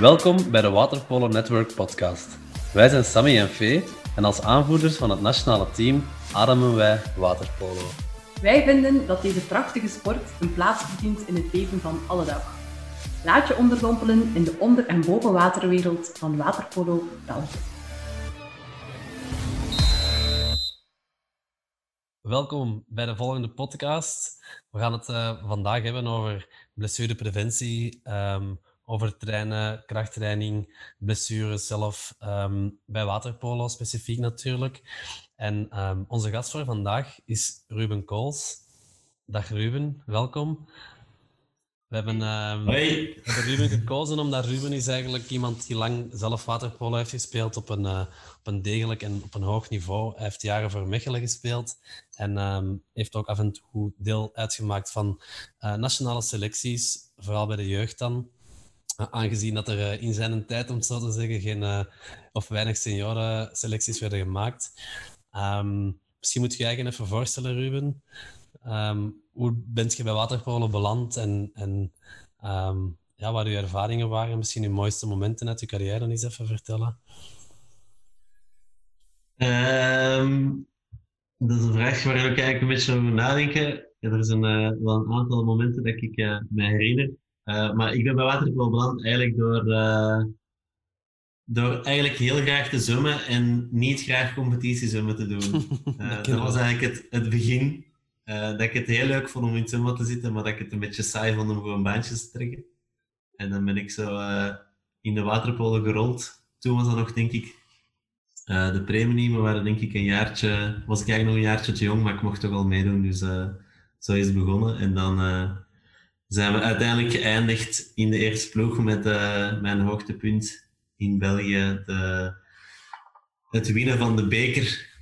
Welkom bij de Waterpolo Network podcast. Wij zijn Sammy en Fee en als aanvoerders van het nationale team ademen wij waterpolo. Wij vinden dat deze prachtige sport een plaats verdient in het leven van alle dag. Laat je onderdompelen in de onder- en bovenwaterwereld van waterpolo België. Welkom bij de volgende podcast. We gaan het uh, vandaag hebben over blessurepreventie, um, over trainen, krachttraining, blessures zelf, um, bij waterpolo specifiek natuurlijk. En um, onze gast voor vandaag is Ruben Kools. Dag Ruben, welkom. We hebben, um, we hebben Ruben gekozen omdat Ruben is eigenlijk iemand die lang zelf waterpolo heeft gespeeld op een, uh, op een degelijk en op een hoog niveau. Hij heeft jaren voor Mechelen gespeeld en um, heeft ook af en toe deel uitgemaakt van uh, nationale selecties, vooral bij de jeugd dan. Uh, aangezien dat er uh, in zijn tijd, om het zo te zeggen, geen of weinig seniorenselecties werden gemaakt. Um, misschien moet je je eigen even voorstellen, Ruben. Um, hoe bent je bij waterpolo beland en, en um, ja, wat je ervaringen waren? Misschien je mooiste momenten uit je carrière eens even vertellen. Dat is een vraag waar ik eigenlijk een beetje over nadenken. Ja, er zijn wel een aantal momenten dat ik uh, me herinner. Uh, maar ik ben bij waterpolo beland eigenlijk door, door eigenlijk heel graag te zwemmen en niet graag competitie zwemmen te doen. dat, dat was eigenlijk het, het begin. Dat ik het heel leuk vond om in het zwembad te zitten, maar dat ik het een beetje saai vond om gewoon baantjes te trekken. En dan ben ik zo in de waterpolen gerold. Toen was dat nog, denk ik, de premie. We waren denk ik een jaartje, was ik eigenlijk nog een jaartje te jong, maar ik mocht toch al meedoen. Dus zo is het begonnen. En dan zijn we uiteindelijk geëindigd in de eerste ploeg met mijn hoogtepunt in België. De, het winnen van de beker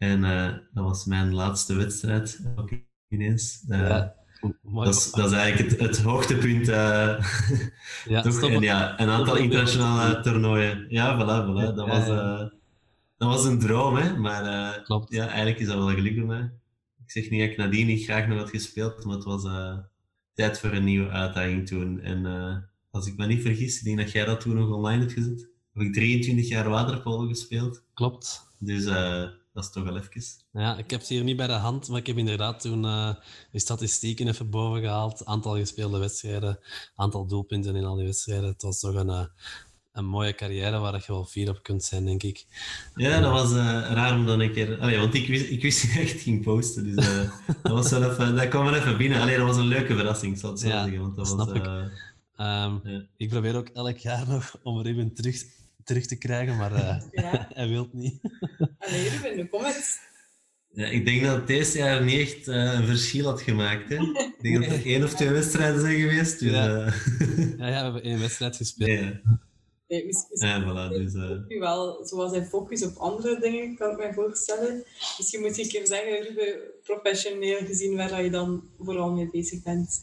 en uh, dat was mijn laatste wedstrijd ook ineens. Uh, ja, dat, is, dat, is, eigenlijk het, het hoogtepunt. Ja? En ja, een aantal internationale toernooien. Ja, voilà, voilà. Dat, was, dat was een droom, hè? maar. Ja, eigenlijk is dat wel gelukt bij mij. Ik zeg niet dat ik nadien niet graag nog had gespeeld, maar het was tijd voor een nieuwe uitdaging toen. En als ik me niet vergis, ik denk dat jij dat toen nog online hebt gezet. Heb ik 23 jaar waterpolo gespeeld. Klopt. Dus dat is toch wel even. Ja, ik heb het hier niet bij de hand, maar ik heb inderdaad toen uh, de statistieken even boven gehaald. Aantal gespeelde wedstrijden, aantal doelpunten in al die wedstrijden. Het was toch een, een mooie carrière waar je wel fier op kunt zijn, denk ik. Ja, dat was uh, raar om dan een keer... Allee, want ik wist, ik wist niet echt het ging posten, dus dat, was wel even, dat kwam er even binnen. Allee, dat was een leuke verrassing, zal ik zo ja, zeggen. Want dat snap was, ik. Um, ja. Ik probeer ook elk jaar nog om er even terug terug te krijgen, maar uh, ja. hij wil niet. Allee, Ruben, kom eens. Ja, ik denk dat het deze jaar niet echt uh, een verschil had gemaakt. Hè? Ik denk dat er één of twee wedstrijden zijn geweest. Dus, ja. Uh... ja, ja, we hebben één wedstrijd gespeeld. Ja. Nee, misschien ja, voilà, dus, uh... wel, zoals hij focus op andere dingen, kan ik me voorstellen. Misschien moet je een keer zeggen, Ruben, professioneel gezien, waar je dan vooral mee bezig bent.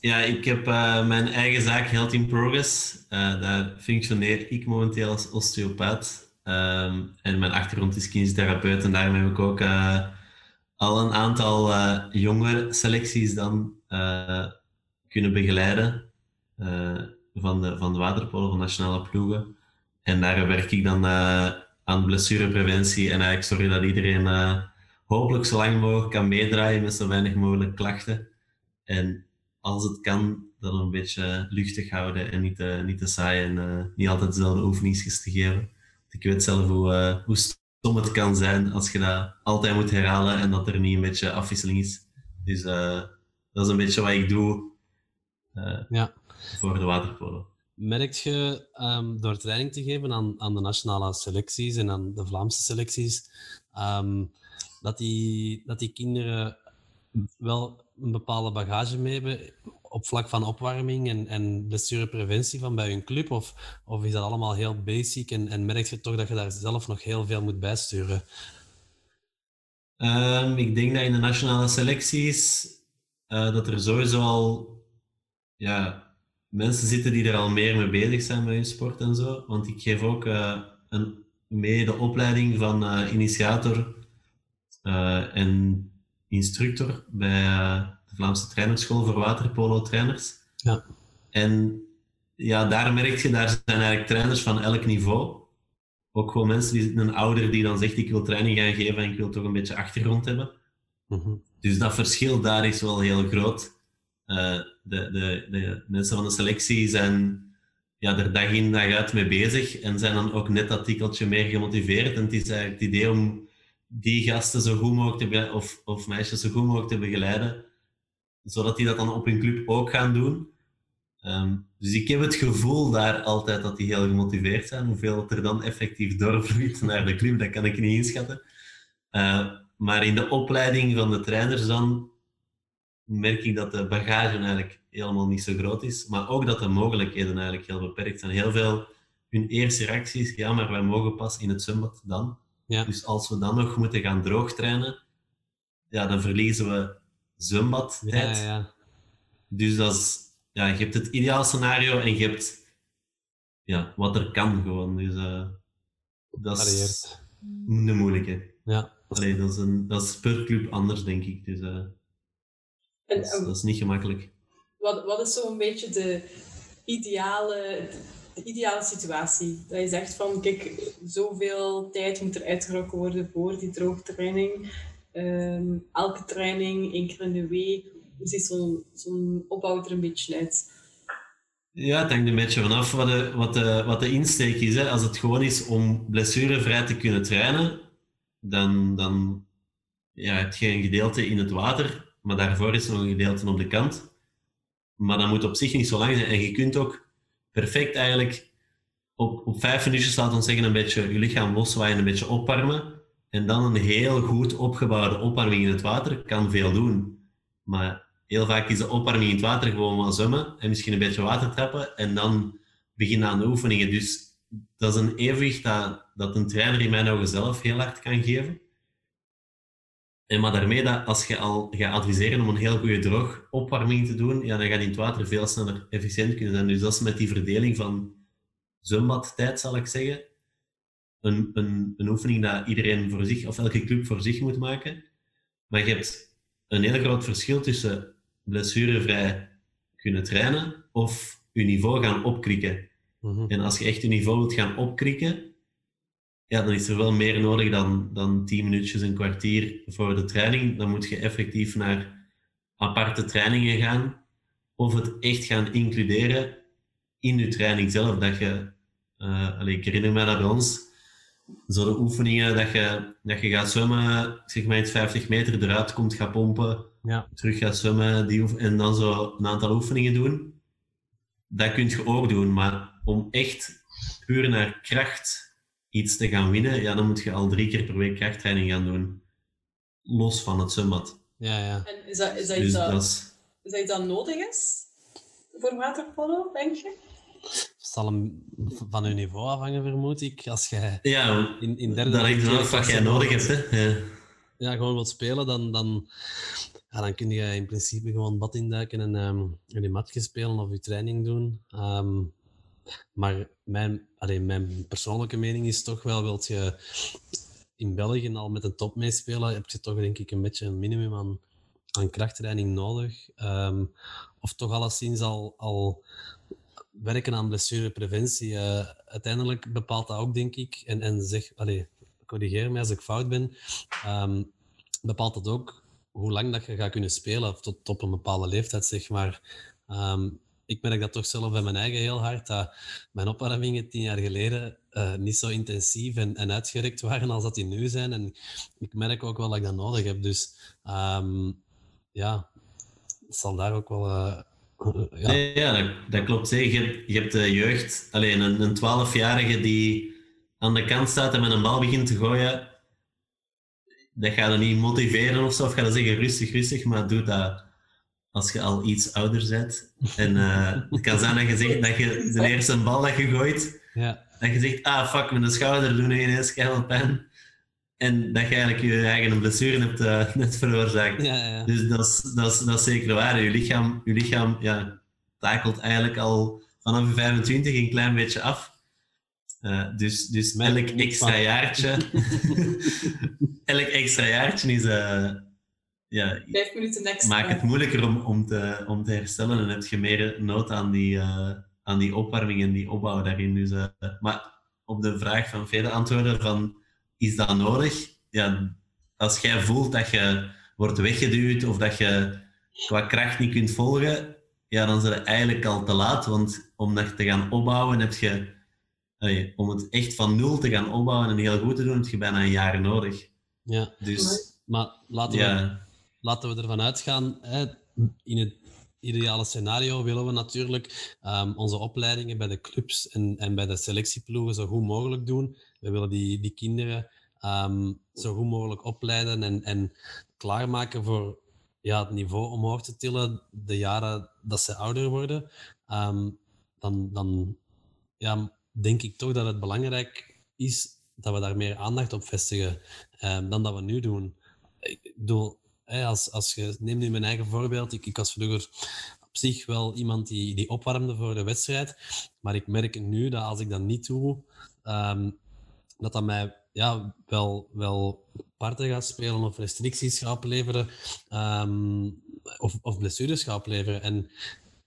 Ja, ik heb uh, mijn eigen zaak Health in Progress. Uh, daar functioneer ik momenteel als osteopaat. Um, en mijn achtergrond is kinestherapeut en daarmee heb ik ook al een aantal jongere selecties dan kunnen begeleiden van, de, van de waterpolo, van nationale ploegen. En daar werk ik dan aan blessurepreventie en eigenlijk zorgen dat iedereen hopelijk zo lang mogelijk kan meedraaien met zo weinig mogelijk klachten. En als het kan, dan een beetje luchtig houden en niet te, niet te saai en uh, niet altijd dezelfde oefeningsjes te geven. Ik weet zelf hoe, uh, hoe stom het kan zijn als je dat altijd moet herhalen en dat er niet een beetje afwisseling is. Dus uh, dat is een beetje wat ik doe ja. Voor de waterpolo. Merk je um, door training te geven aan, aan de nationale selecties en aan de Vlaamse selecties, um, dat, die, dat die kinderen wel een bepaalde bagage mee hebben op vlak van opwarming en, en blessurepreventie van bij hun club? Of, of is dat allemaal heel basic en, en merk je toch dat je daar zelf nog heel veel moet bijsturen? Um, ik denk dat in de nationale selecties uh, dat er sowieso al ja, mensen zitten die er al meer mee bezig zijn met hun sport en zo. Want ik geef ook uh, een, mee de opleiding van uh, initiator en instructor bij de Vlaamse Trainerschool voor waterpolo-trainers. Ja. En ja, daar merk je, daar zijn eigenlijk trainers van elk niveau. Ook gewoon mensen die een ouder die dan zegt ik wil training gaan geven en ik wil toch een beetje achtergrond hebben. Mhm. Dus dat verschil daar is wel heel groot. Eh, de, de, de mensen van de selectie zijn ja, er dag in dag uit mee bezig en zijn dan ook net dat tikkeltje meer gemotiveerd. En het is eigenlijk het idee om die gasten zo goed mogelijk te of, of meisjes zo goed mogelijk te begeleiden, zodat die dat dan op hun club ook gaan doen. Ehm, dus ik heb het gevoel daar altijd dat die heel gemotiveerd zijn. Hoeveel er dan effectief doorvloeit naar de club, dat kan ik niet inschatten. Uh, maar in de opleiding van de trainers dan merk ik dat de bagage eigenlijk helemaal niet zo groot is. Maar ook dat de mogelijkheden eigenlijk heel beperkt zijn. Heel veel hun eerste reacties, ja, maar wij mogen pas in het zwembad dan. Ja. Dus als we dan nog moeten gaan droogtrainen, ja, dan verliezen we zwembadtijd. Ja, ja. Dus dat is, ja, je hebt het ideaal scenario en je hebt ja, wat er kan gewoon. Dus uh, dat is een moeilijke. Ja. Allee, dat, is een, dat is per club anders, denk ik. Dus uh, En, dat, is, dat is niet gemakkelijk. wat, wat is zo'n beetje de ideale, de ideale situatie? Dat je zegt van, kijk, zoveel tijd moet er uitgerokken worden voor die droogtraining. Ehm, elke training, één keer in de week. Hoe ziet zo'n zo'n opbouw er een beetje uit? Ja, het hangt een beetje vanaf wat de, wat de, wat de insteek is. Hè. Als het gewoon is om blessurevrij te kunnen trainen, dan, dan ja, heb je een gedeelte in het water, maar daarvoor is er nog een gedeelte op de kant. Maar dat moet op zich niet zo lang zijn. En je kunt ook perfect eigenlijk op, op vijf minuutjes, laten we zeggen, een beetje je lichaam loswaaien, een beetje opwarmen. En dan een heel goed opgebouwde opwarming in het water kan veel doen. Maar heel vaak is de opwarming in het water gewoon wat zwemmen en misschien een beetje water trappen en dan beginnen aan de oefeningen. Dus dat is een evenwicht dat, dat een trainer in mijn ogen zelf heel hard kan geven. En maar daarmee dat als je al gaat adviseren om een heel goede droog opwarming te doen, ja, dan gaat in het water veel sneller efficiënt kunnen zijn. Dus dat is met die verdeling van zwembadtijd, zal ik zeggen, een, een, een oefening dat iedereen voor zich, of elke club voor zich moet maken. Maar je hebt een heel groot verschil tussen blessurevrij kunnen trainen of je niveau gaan opkrikken. Mhm. En als je echt je niveau wilt gaan opkrikken, ja, dan is er wel meer nodig dan, dan 10 minuutjes, een kwartier voor de training. Dan moet je effectief naar aparte trainingen gaan of het echt gaan includeren in je training zelf. Dat je, eh, allee, ik herinner me dat bij ons, zo de oefeningen dat je, dat je gaat zwemmen, zeg maar iets 50 meter eruit komt, gaat pompen, Ja. terug gaat zwemmen die en dan zo een aantal oefeningen doen. Dat kun je ook doen, maar om echt puur naar kracht iets te gaan winnen, ja, dan moet je al drie keer per week krachttraining gaan doen. Los van het zwembad. Ja, ja. En is dat, is dat, Dus iets, dat, dat is... is dat iets dat nodig is voor waterpolo, denk je? Het zal hem van uw niveau afhangen, vermoed ik. Als jij Ja, in, in derde dat hangt vanaf wat jij nodig hebt. Hè. Ja. ja, gewoon wilt spelen, dan, dan, ja, dan kun je in principe gewoon bad induiken en, ehm en je matje spelen of je training doen. Ehm, maar mijn, allee, mijn persoonlijke mening is toch wel, wilt je in België al met een top meespelen, heb je toch denk ik een beetje een minimum aan, aan krachttraining nodig. Ehm, of toch alleszins al, al werken aan blessurepreventie. Eh, uiteindelijk bepaalt dat ook, denk ik, en, en zeg, allee, corrigeer mij als ik fout ben, ehm, bepaalt dat ook hoe lang dat je gaat kunnen spelen, tot op een bepaalde leeftijd, zeg maar. Ehm, ik merk dat toch zelf bij mijn eigen heel hard, dat mijn opwarmingen tien jaar geleden eh, niet zo intensief en, en uitgerekt waren als dat die nu zijn. En ik merk ook wel dat ik dat nodig heb. Dus ehm, ja, het zal daar ook wel... eh, ja, ja, dat, klopt. hè. Je, hebt- je de jeugd, alleen een, een 12-jarige die aan de kant staat en met een bal begint te gooien. Dat gaat er niet motiveren of zo, of gaat er zeggen rustig, rustig, maar doe dat als je al iets ouder bent. En eh, het kan zijn dat je zegt dat je de eerste bal dat je gooit, ja, dat je zegt, ah fuck, mijn schouder doet ineens keihard pijn. En dat je eigenlijk je eigen blessure hebt eh, net veroorzaakt. ja, ja. Dus dat is, dat is, dat is zeker waar. Je lichaam, je lichaam ja, takelt eigenlijk al vanaf je 25 een klein beetje af. Eh, dus dus elk extra jaartje, elk extra jaartje is, ja, Vijf minuten extra. maakt het moeilijker om, om, te, om te herstellen en heb je meer nood aan die, eh, aan die opwarming en die opbouw daarin. Dus, uh, maar op de vraag van vele antwoorden van, is dat nodig? Ja, als jij voelt dat je wordt weggeduwd of dat je qua kracht niet kunt volgen, ja, dan is het eigenlijk al te laat. Want om dat te gaan opbouwen, heb je, om het echt van nul te gaan opbouwen en heel goed te doen, heb je bijna een jaar nodig. Ja, dus, maar laten we, laten we ervan uitgaan, hè, in het ideale scenario willen we natuurlijk um, onze opleidingen bij de clubs en, en bij de selectieploegen zo goed mogelijk doen. We willen die, die kinderen um, zo goed mogelijk opleiden en, en klaarmaken voor ja, het niveau omhoog te tillen de jaren dat ze ouder worden. Um, dan, dan ja, denk ik toch dat het belangrijk is dat we daar meer aandacht op vestigen dan dat we nu doen. Ik bedoel, als, als je, neem nu mijn eigen voorbeeld. Ik, ik was vroeger op zich wel iemand die, die opwarmde voor de wedstrijd. Maar ik merk nu dat als ik dat niet doe, um, dat dat mij ja, wel, wel parten gaat spelen of restricties gaat opleveren. Um, of, of blessures gaat opleveren. En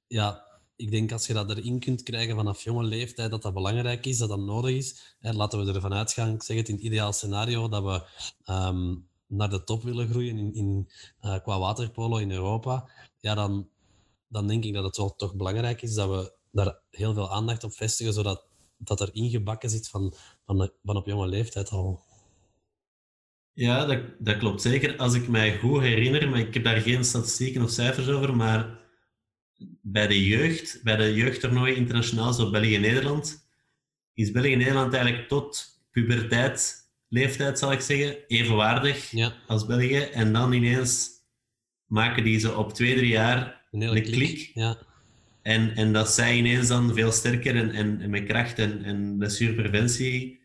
ja, ik denk als je dat erin kunt krijgen vanaf jonge leeftijd, dat dat belangrijk is, dat dat nodig is. En laten we ervan uitgaan, ik zeg het in het ideaal scenario, dat we um, naar de top willen groeien in, in, uh, qua waterpolo in Europa, ja, dan, dan denk ik dat het wel toch belangrijk is dat we daar heel veel aandacht op vestigen, zodat dat er ingebakken zit van, van, van op jonge leeftijd al. Ja, dat, dat klopt zeker. Als ik mij goed herinner, maar ik heb daar geen statistieken of cijfers over, maar bij de jeugd, bij de jeugdtoernooien internationaal, zo België-Nederland, is België-Nederland eigenlijk tot puberteit leeftijd, zal ik zeggen, evenwaardig ja. als België. En dan ineens maken die ze op twee, drie jaar een, een klik. klik. Ja. En, en dat zij ineens dan veel sterker en, en, en met kracht en, en blessurepreventie...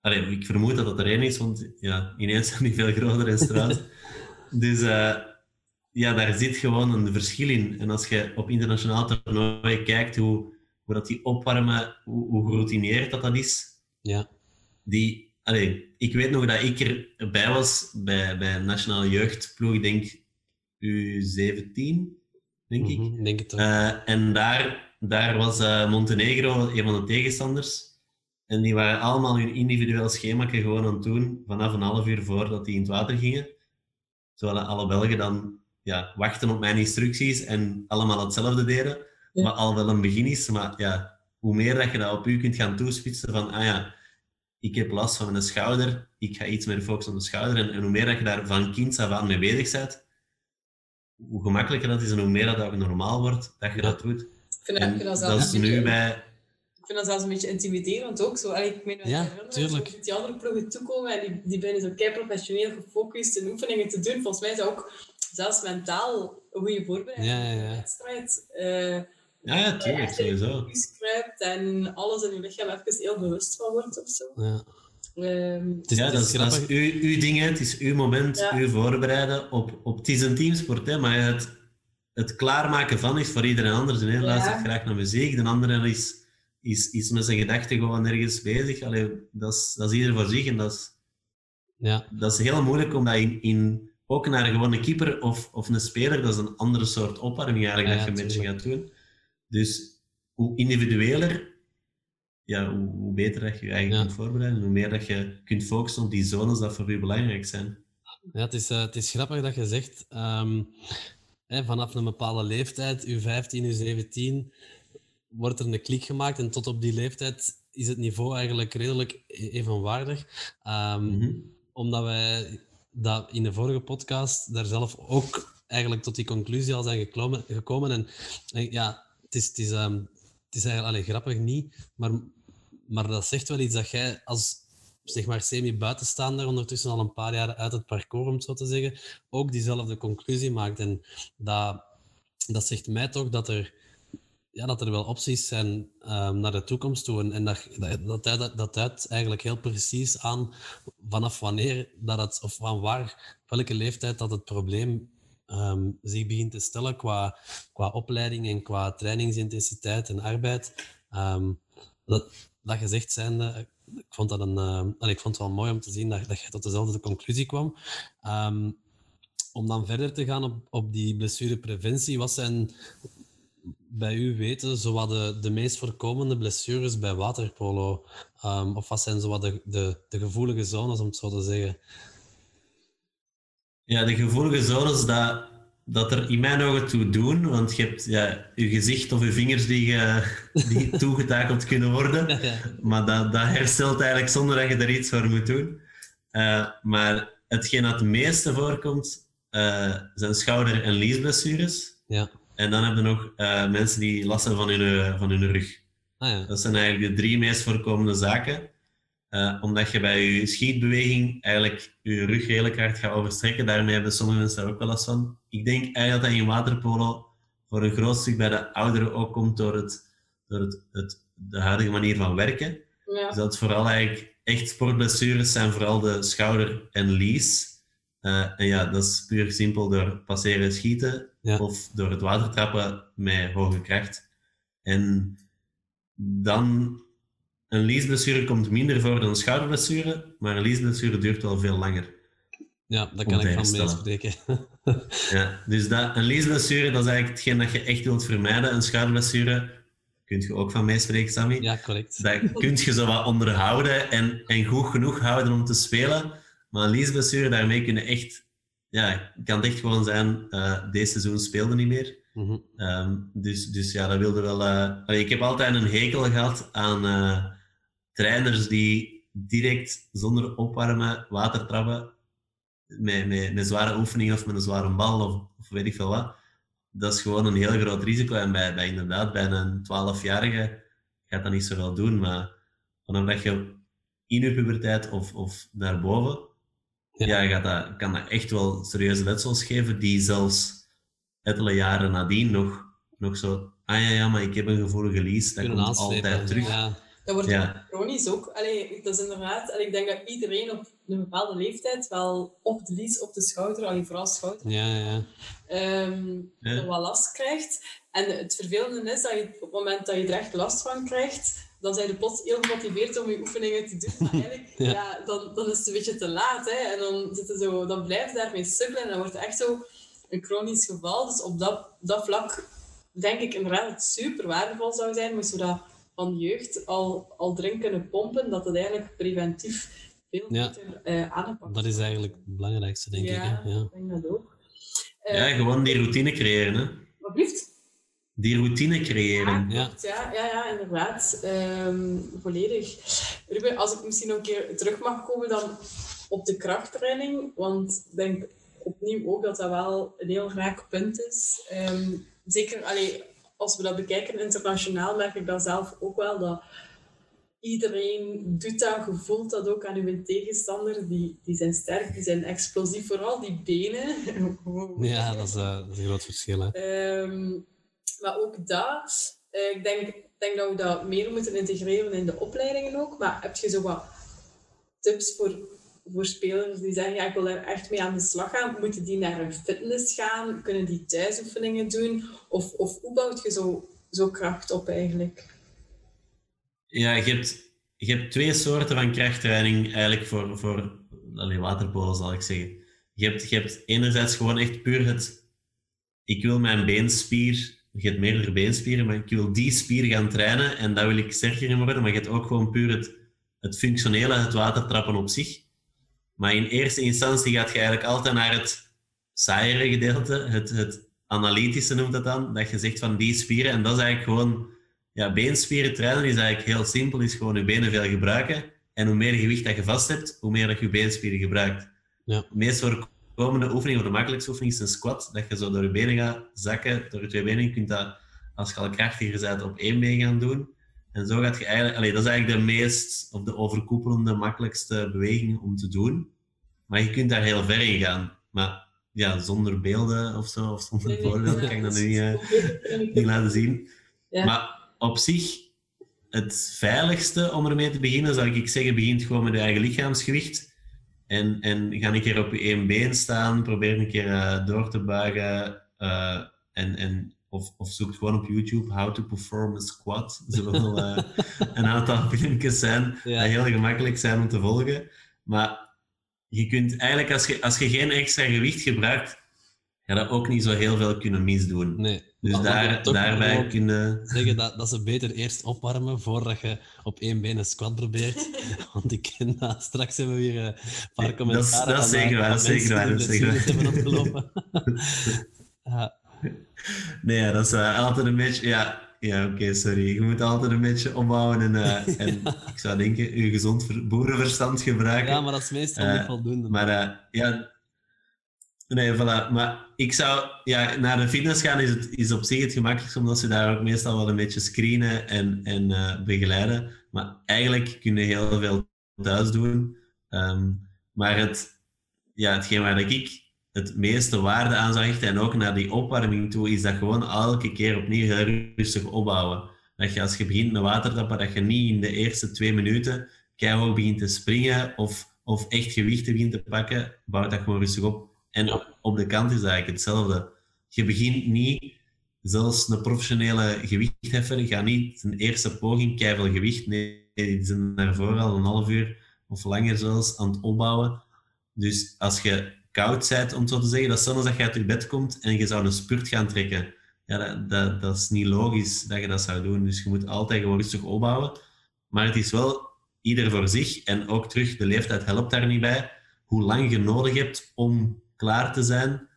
Allee, ik vermoed dat dat er één is, want ja, ineens zijn die veel groter en straat. dus uh, ja, daar zit gewoon een verschil in. En als je op internationaal toernooi kijkt hoe, hoe dat die opwarmen, hoe, hoe geroutineerd dat dat is, ja. die, Allee, ik weet nog dat ik erbij was bij, bij Nationale Jeugdploeg, denk U17, denk ik. Mm denk het uh, en daar, daar was uh, Montenegro een van de tegenstanders. En die waren allemaal hun individueel schema gewoon aan het doen, vanaf een half uur voordat die in het water gingen. Terwijl alle Belgen dan ja, wachten op mijn instructies en allemaal hetzelfde deden. Ja. Wat al wel een begin is, maar ja, hoe meer dat je dat op u kunt gaan toespitsen van, ah ja, ik heb last van mijn schouder, ik ga iets meer focussen op de schouder. En, en hoe meer dat je daar van kind af aan mee bezig bent, hoe gemakkelijker dat is en hoe meer dat ook normaal wordt dat je dat doet. Ik vind, dat, dat, dat is nu bij... Ik vind dat zelfs een beetje intimiderend ook. Zo. Allee, ik meen, ja, tuurlijk. Die andere ploegen toekomen en die, die binnen zo kei professioneel gefocust en oefeningen te doen. Volgens mij is dat ook zelfs mentaal een goede voorbereiding ja, ja, ja. de wedstrijd. Uh, ja, ja, tuurlijk, sowieso. kruipt en alles in je lichaam even heel bewust van wordt of zo. Ja. Um, het is, ja, dat is, dat is uw, uw ding, het is uw moment, ja. uw voorbereiden op, op... Het is een teamsport, hè, maar het, het klaarmaken van is voor iedereen anders. De ene ja. luistert graag naar muziek, de andere is, is, is met zijn gedachten gewoon ergens bezig. Allee, dat, is, dat is ieder voor zich en dat is, ja. dat is heel moeilijk om dat in, in ook naar gewoon een keeper of, of een speler, dat is een andere soort opwarming eigenlijk ja, dat je mensen gaat doen. Dus hoe individueler, ja, hoe, hoe beter dat je je eigenlijk ja. kunt voorbereiden, hoe meer dat je kunt focussen op die zones dat voor je belangrijk zijn. Ja, het is, uh, het is grappig dat je zegt, um, hè, vanaf een bepaalde leeftijd, u 15, u 17, wordt er een klik gemaakt en tot op die leeftijd is het niveau eigenlijk redelijk e-, evenwaardig. Um, mm -hmm. Omdat wij dat in de vorige podcast daar zelf ook eigenlijk tot die conclusie al zijn gekomen. gekomen. En, en ja, het is, het is, eigenlijk allee, grappig niet, maar, maar dat zegt wel iets dat jij als zeg maar semi-buitenstaander ondertussen al een paar jaar uit het parcours, om zo te zeggen, ook diezelfde conclusie maakt. En dat, dat zegt mij toch dat er, ja, dat er wel opties zijn um, naar de toekomst toe. En, en dat, dat, dat, dat duidt eigenlijk heel precies aan vanaf wanneer dat het, of van waar, welke leeftijd dat het probleem um, zich begint te stellen qua, qua opleiding en qua trainingsintensiteit en arbeid. Um, dat, dat gezegd zijnde, ik vond, dat een, uh, ik vond het wel mooi om te zien dat, dat je tot dezelfde conclusie kwam. Om dan verder te gaan op, op die blessurepreventie, wat zijn, bij u weten zo wat de, de meest voorkomende blessures bij waterpolo? Um, of wat zijn zo wat de, de, de gevoelige zones, om het zo te zeggen? Ja, de gevoelige zones, dat, dat er in mijn ogen toe doen, want je hebt ja, je gezicht of je vingers die, die toegetakeld kunnen worden, maar dat, dat herstelt eigenlijk zonder dat je er iets voor moet doen. Uh, maar hetgeen dat het meeste voorkomt, uh, zijn schouder- en liesblessures. Ja. En dan hebben we nog uh, mensen die last hebben van hun, van hun rug. Ah, ja. Dat zijn eigenlijk de drie meest voorkomende zaken. Uh, omdat je bij je schietbeweging eigenlijk je rug redelijk hard gaat overstrekken. Daarmee hebben sommige mensen daar ook wel last van. Ik denk eigenlijk dat in waterpolo voor een groot stuk bij de ouderen ook komt door, het, door het, het de huidige manier van werken. Ja. Dus dat vooral eigenlijk echt sportblessures zijn vooral de schouder en lies. Uh, en ja, dat is puur simpel door passeren schieten Ja. of door het water trappen met hoge kracht. En dan, een liesblessure komt minder voor dan een schouderblessure, maar een liesblessure duurt wel veel langer. Ja, daar Om kan ik van meespreken. Ja, dus dat, een liesblessure, dat is eigenlijk hetgeen dat je echt wilt vermijden. Een schouderblessure, kun je ook van meespreken, Sammy. ja, correct. Dat kun je zo wat onderhouden en, en goed genoeg houden om te spelen. Maar een liesblessure, daarmee kun je echt... Ja, kan het echt gewoon zijn, eh deze seizoen speelde niet meer. Mhm. Ehm, dus, dus ja, dat wilde wel... eh, ik heb altijd een hekel gehad aan eh, trainers die direct zonder opwarmen water trappen met, met, met zware oefeningen of met een zware bal of, of weet ik veel wat. Dat is gewoon een heel groot risico. En bij, bij inderdaad, bij een 12-jarige gaat dat niet zoveel doen. Maar vanaf dat je in je puberteit of, of daarboven, Ja. ja. gaat dat, kan dat echt wel serieuze letsels geven die zelfs enkele jaren nadien nog, nog zo... Ah ja, ja, maar ik heb een gevoelige lies. Dat Kunnen komt altijd terug. Ja. Dat wordt Ja. chronisch ook. Allee, dat is inderdaad... allee, ik denk dat iedereen op een bepaalde leeftijd wel op de lies, op de schouder, allee, vooral schouder, Ja, ja. ehm, Ja. wat last krijgt. En het vervelende is dat je op het moment dat je er echt last van krijgt, dan zijn je plots heel gemotiveerd om je oefeningen te doen. Maar eigenlijk, Ja. ja. dan, dan is het een beetje te laat. Hè? En dan, zit je zo, dan blijf je daarmee sukkelen en dan wordt het echt zo een chronisch geval. Dus op dat, dat vlak denk ik inderdaad dat het super waardevol zou zijn, moesten we dat van jeugd al, al drinken kunnen pompen, dat het eigenlijk preventief veel Ja. beter eh aangepakt Dat is eigenlijk het belangrijkste, denk ja, ik. Hè? Ja. ik denk dat ook. Eh, Ja, gewoon die routine creëren. Hè. Wat blieft? Die routine creëren. Ja. ja, ja, ja, inderdaad. Ehm, volledig. Ruben, als ik misschien nog een keer terug mag komen dan op de krachttraining, want ik denk opnieuw ook dat dat wel een heel raak punt is. Ehm, zeker allee, als we dat bekijken internationaal, merk ik dat zelf ook wel, dat iedereen doet dat, je voelt dat ook aan uw tegenstander. Die, die zijn sterk, die zijn explosief, vooral die benen. Ja, dat is, eh, dat is een groot verschil. Hè? Ehm, maar ook dat, eh, ik denk, denk dat we dat meer moeten integreren in de opleidingen ook. Maar heb je zo wat tips voor, voor spelers die zeggen, ja, ik wil daar echt mee aan de slag gaan? Moeten die naar een fitness gaan? Kunnen die thuisoefeningen doen? Of, of hoe bouwt je zo, zo kracht op eigenlijk? Ja, je hebt, je hebt twee soorten van krachttraining eigenlijk voor, voor waterpolo, zal ik zeggen. Je hebt, je hebt enerzijds gewoon echt puur het... Ik wil mijn beenspier... Je hebt meerdere beenspieren, maar ik wil die spier gaan trainen en daar wil ik sterker in worden. Maar je hebt ook gewoon puur het, het functionele, het watertrappen op zich. Maar in eerste instantie gaat je eigenlijk altijd naar het saaiere gedeelte, het, het analytische noemt dat dan. Dat je zegt van die spieren, en dat is eigenlijk gewoon ja, beenspieren trainen is eigenlijk heel simpel. Is gewoon je benen veel gebruiken. En hoe meer gewicht dat je vast hebt, hoe meer dat je beenspieren gebruikt. Ja. De meest voorkomende oefening, of de makkelijkste oefening, is een squat. Dat je zo door je benen gaat zakken, door je twee benen. Je kunt dat, als je al krachtiger bent, op één been gaan doen. En zo gaat je eigenlijk... Allee, dat is eigenlijk de meest, of de overkoepelende, makkelijkste beweging om te doen. Maar je kunt daar heel ver in gaan. Maar ja, zonder beelden of zo, of zonder voorbeelden, kan ik dat nu niet, eh, niet laten zien. Ja. Maar op zich, het veiligste om ermee te beginnen, zou ik zeggen, begint gewoon met je eigen lichaamsgewicht. En, en ga een keer op je één been staan, probeer een keer eh, door te buigen. eh, en, en, of, of zoek gewoon op YouTube How to Perform a Squat. Er zullen wel eh, een aantal filmpjes zijn Ja. die heel gemakkelijk zijn om te volgen. Maar je kunt eigenlijk, als je, als je geen extra gewicht gebruikt, ga dat ook niet zo heel veel kunnen misdoen. Nee. Dus daar, daarbij kunnen... Zeggen dat, dat ze beter eerst opwarmen voordat je op één been een squat probeert. Want ik ken dat. Straks hebben we weer een paar commentaren. Dat, dat is zeker waar, dat is zeker waar. Dat zeker waar. ja. Nee, dat is uh, altijd een beetje... Ja, ja oké, sorry. Je moet altijd een beetje opbouwen en, uh, en ik zou denken, je gezond boerenverstand gebruiken. Ja, maar dat is meestal niet voldoende. Maar ja, Nee, voilà. Maar ik zou... Ja, naar de fitness gaan is, het, is op zich het gemakkelijkst, omdat ze daar ook meestal wel een beetje screenen en, en begeleiden. Maar eigenlijk kun je heel veel thuis doen. Um, maar het, ja, hetgeen waar ik het meeste waarde aan zou hechten, en ook naar die opwarming toe, is dat gewoon elke keer opnieuw heel rustig opbouwen. Dat je als je begint met watertappen, dat je niet in de eerste twee minuten keihard begint te springen of, of echt gewichten begint te pakken, bouw dat gewoon rustig op. En op de kant is eigenlijk hetzelfde. Je begint niet, zelfs een professionele gewichtheffer gaat niet zijn eerste poging keihard gewicht. Nee, die zijn daarvoor al een half uur of langer zelfs aan het opbouwen. Dus als je koud bent, om zo te zeggen, dat stel dat je uit je bed komt en je zou een spurt gaan trekken. Ja, dat, dat, dat is niet logisch dat je dat zou doen. Dus je moet altijd gewoon rustig opbouwen. Maar het is wel ieder voor zich. En ook terug, de leeftijd helpt daar niet bij. Hoe lang je nodig hebt om klaar te zijn,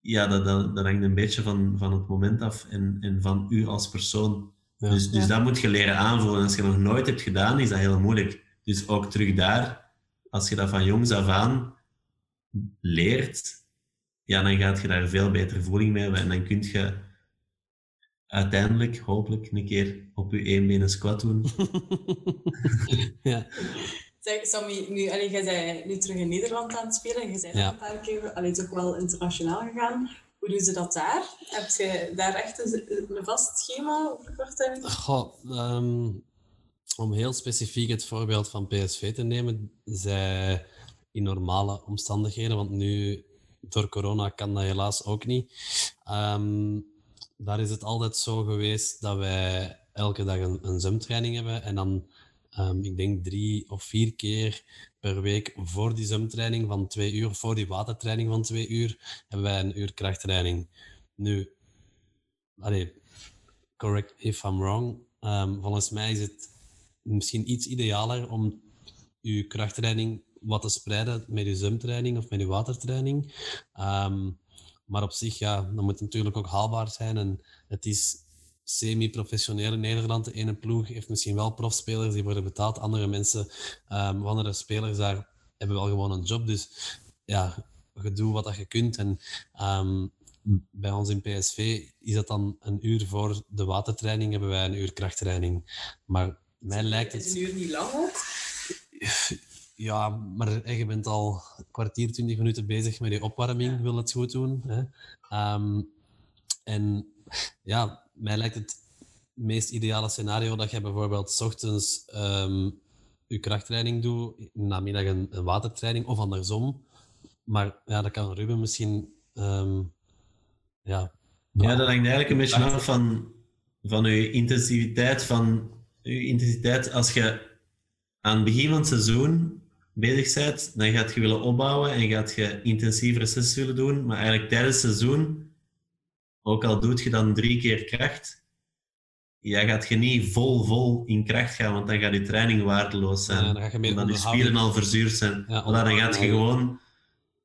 ja, dat, dat, dat hangt een beetje van, van het moment af en, en van u als persoon. Dus, dus dat moet je leren aanvoelen. Als je nog nooit hebt gedaan, is dat heel moeilijk. Dus ook terug daar, als je dat van jongs af aan leert, ja, dan gaat je daar veel beter voeling mee hebben. En dan kun je uiteindelijk, hopelijk, een keer op je één been een squat doen. ja. Zeg, Sammy, nu, allee, jij bent nu terug in Nederland aan het spelen. Je bent ja. een paar keer allee, toch wel internationaal gegaan. Hoe doen ze dat daar? Heb je daar echt een, een vast schema over korte Goh, um, om heel specifiek het voorbeeld van PSV te nemen, zij in normale omstandigheden, want nu door corona kan dat helaas ook niet. Um, daar is het altijd zo geweest dat wij elke dag een, een zwemtraining hebben en dan Um, ik denk drie of vier keer per week voor die zwemtraining van twee uur, voor die watertraining van twee uur, hebben wij een uur krachttraining. Nu, correct if I'm wrong, um, volgens mij is het misschien iets idealer om uw krachttraining wat te spreiden met uw zwemtraining of met uw watertraining. Um, maar op zich, ja, dat moet natuurlijk ook haalbaar zijn. En het is semi-professioneel in Nederland. De ene ploeg heeft misschien wel profspelers die worden betaald. Andere mensen, um, andere spelers daar hebben wel gewoon een job. Dus ja, je doet wat dat je kunt. En um, bij ons in PSV is dat dan een uur voor de watertraining hebben wij een uur krachttraining. Maar mij lijkt het... Is een uur niet lang ook? Ja, maar je bent al een kwartier, twintig minuten bezig met je opwarming, wil het goed doen. Hè? Um, en ja, mij lijkt het meest ideale scenario dat je bijvoorbeeld s ochtends um, je krachttraining doet, namiddag een, een watertraining of andersom. Maar ja, dat kan Ruben misschien. Um, ja, ja, dat hangt eigenlijk een beetje af van, van je intensiviteit. Van je intensiteit als je aan het begin van het seizoen bezig bent, dan gaat je willen opbouwen en gaat je intensievere sessies willen doen. Maar eigenlijk tijdens het seizoen ook al doet je dan drie keer kracht, ja, gaat je niet vol, vol in kracht gaan, want dan gaat je training waardeloos zijn. Ja, dan ga je omdat je spieren al verzuurd zijn. Ja, dan gaat je gewoon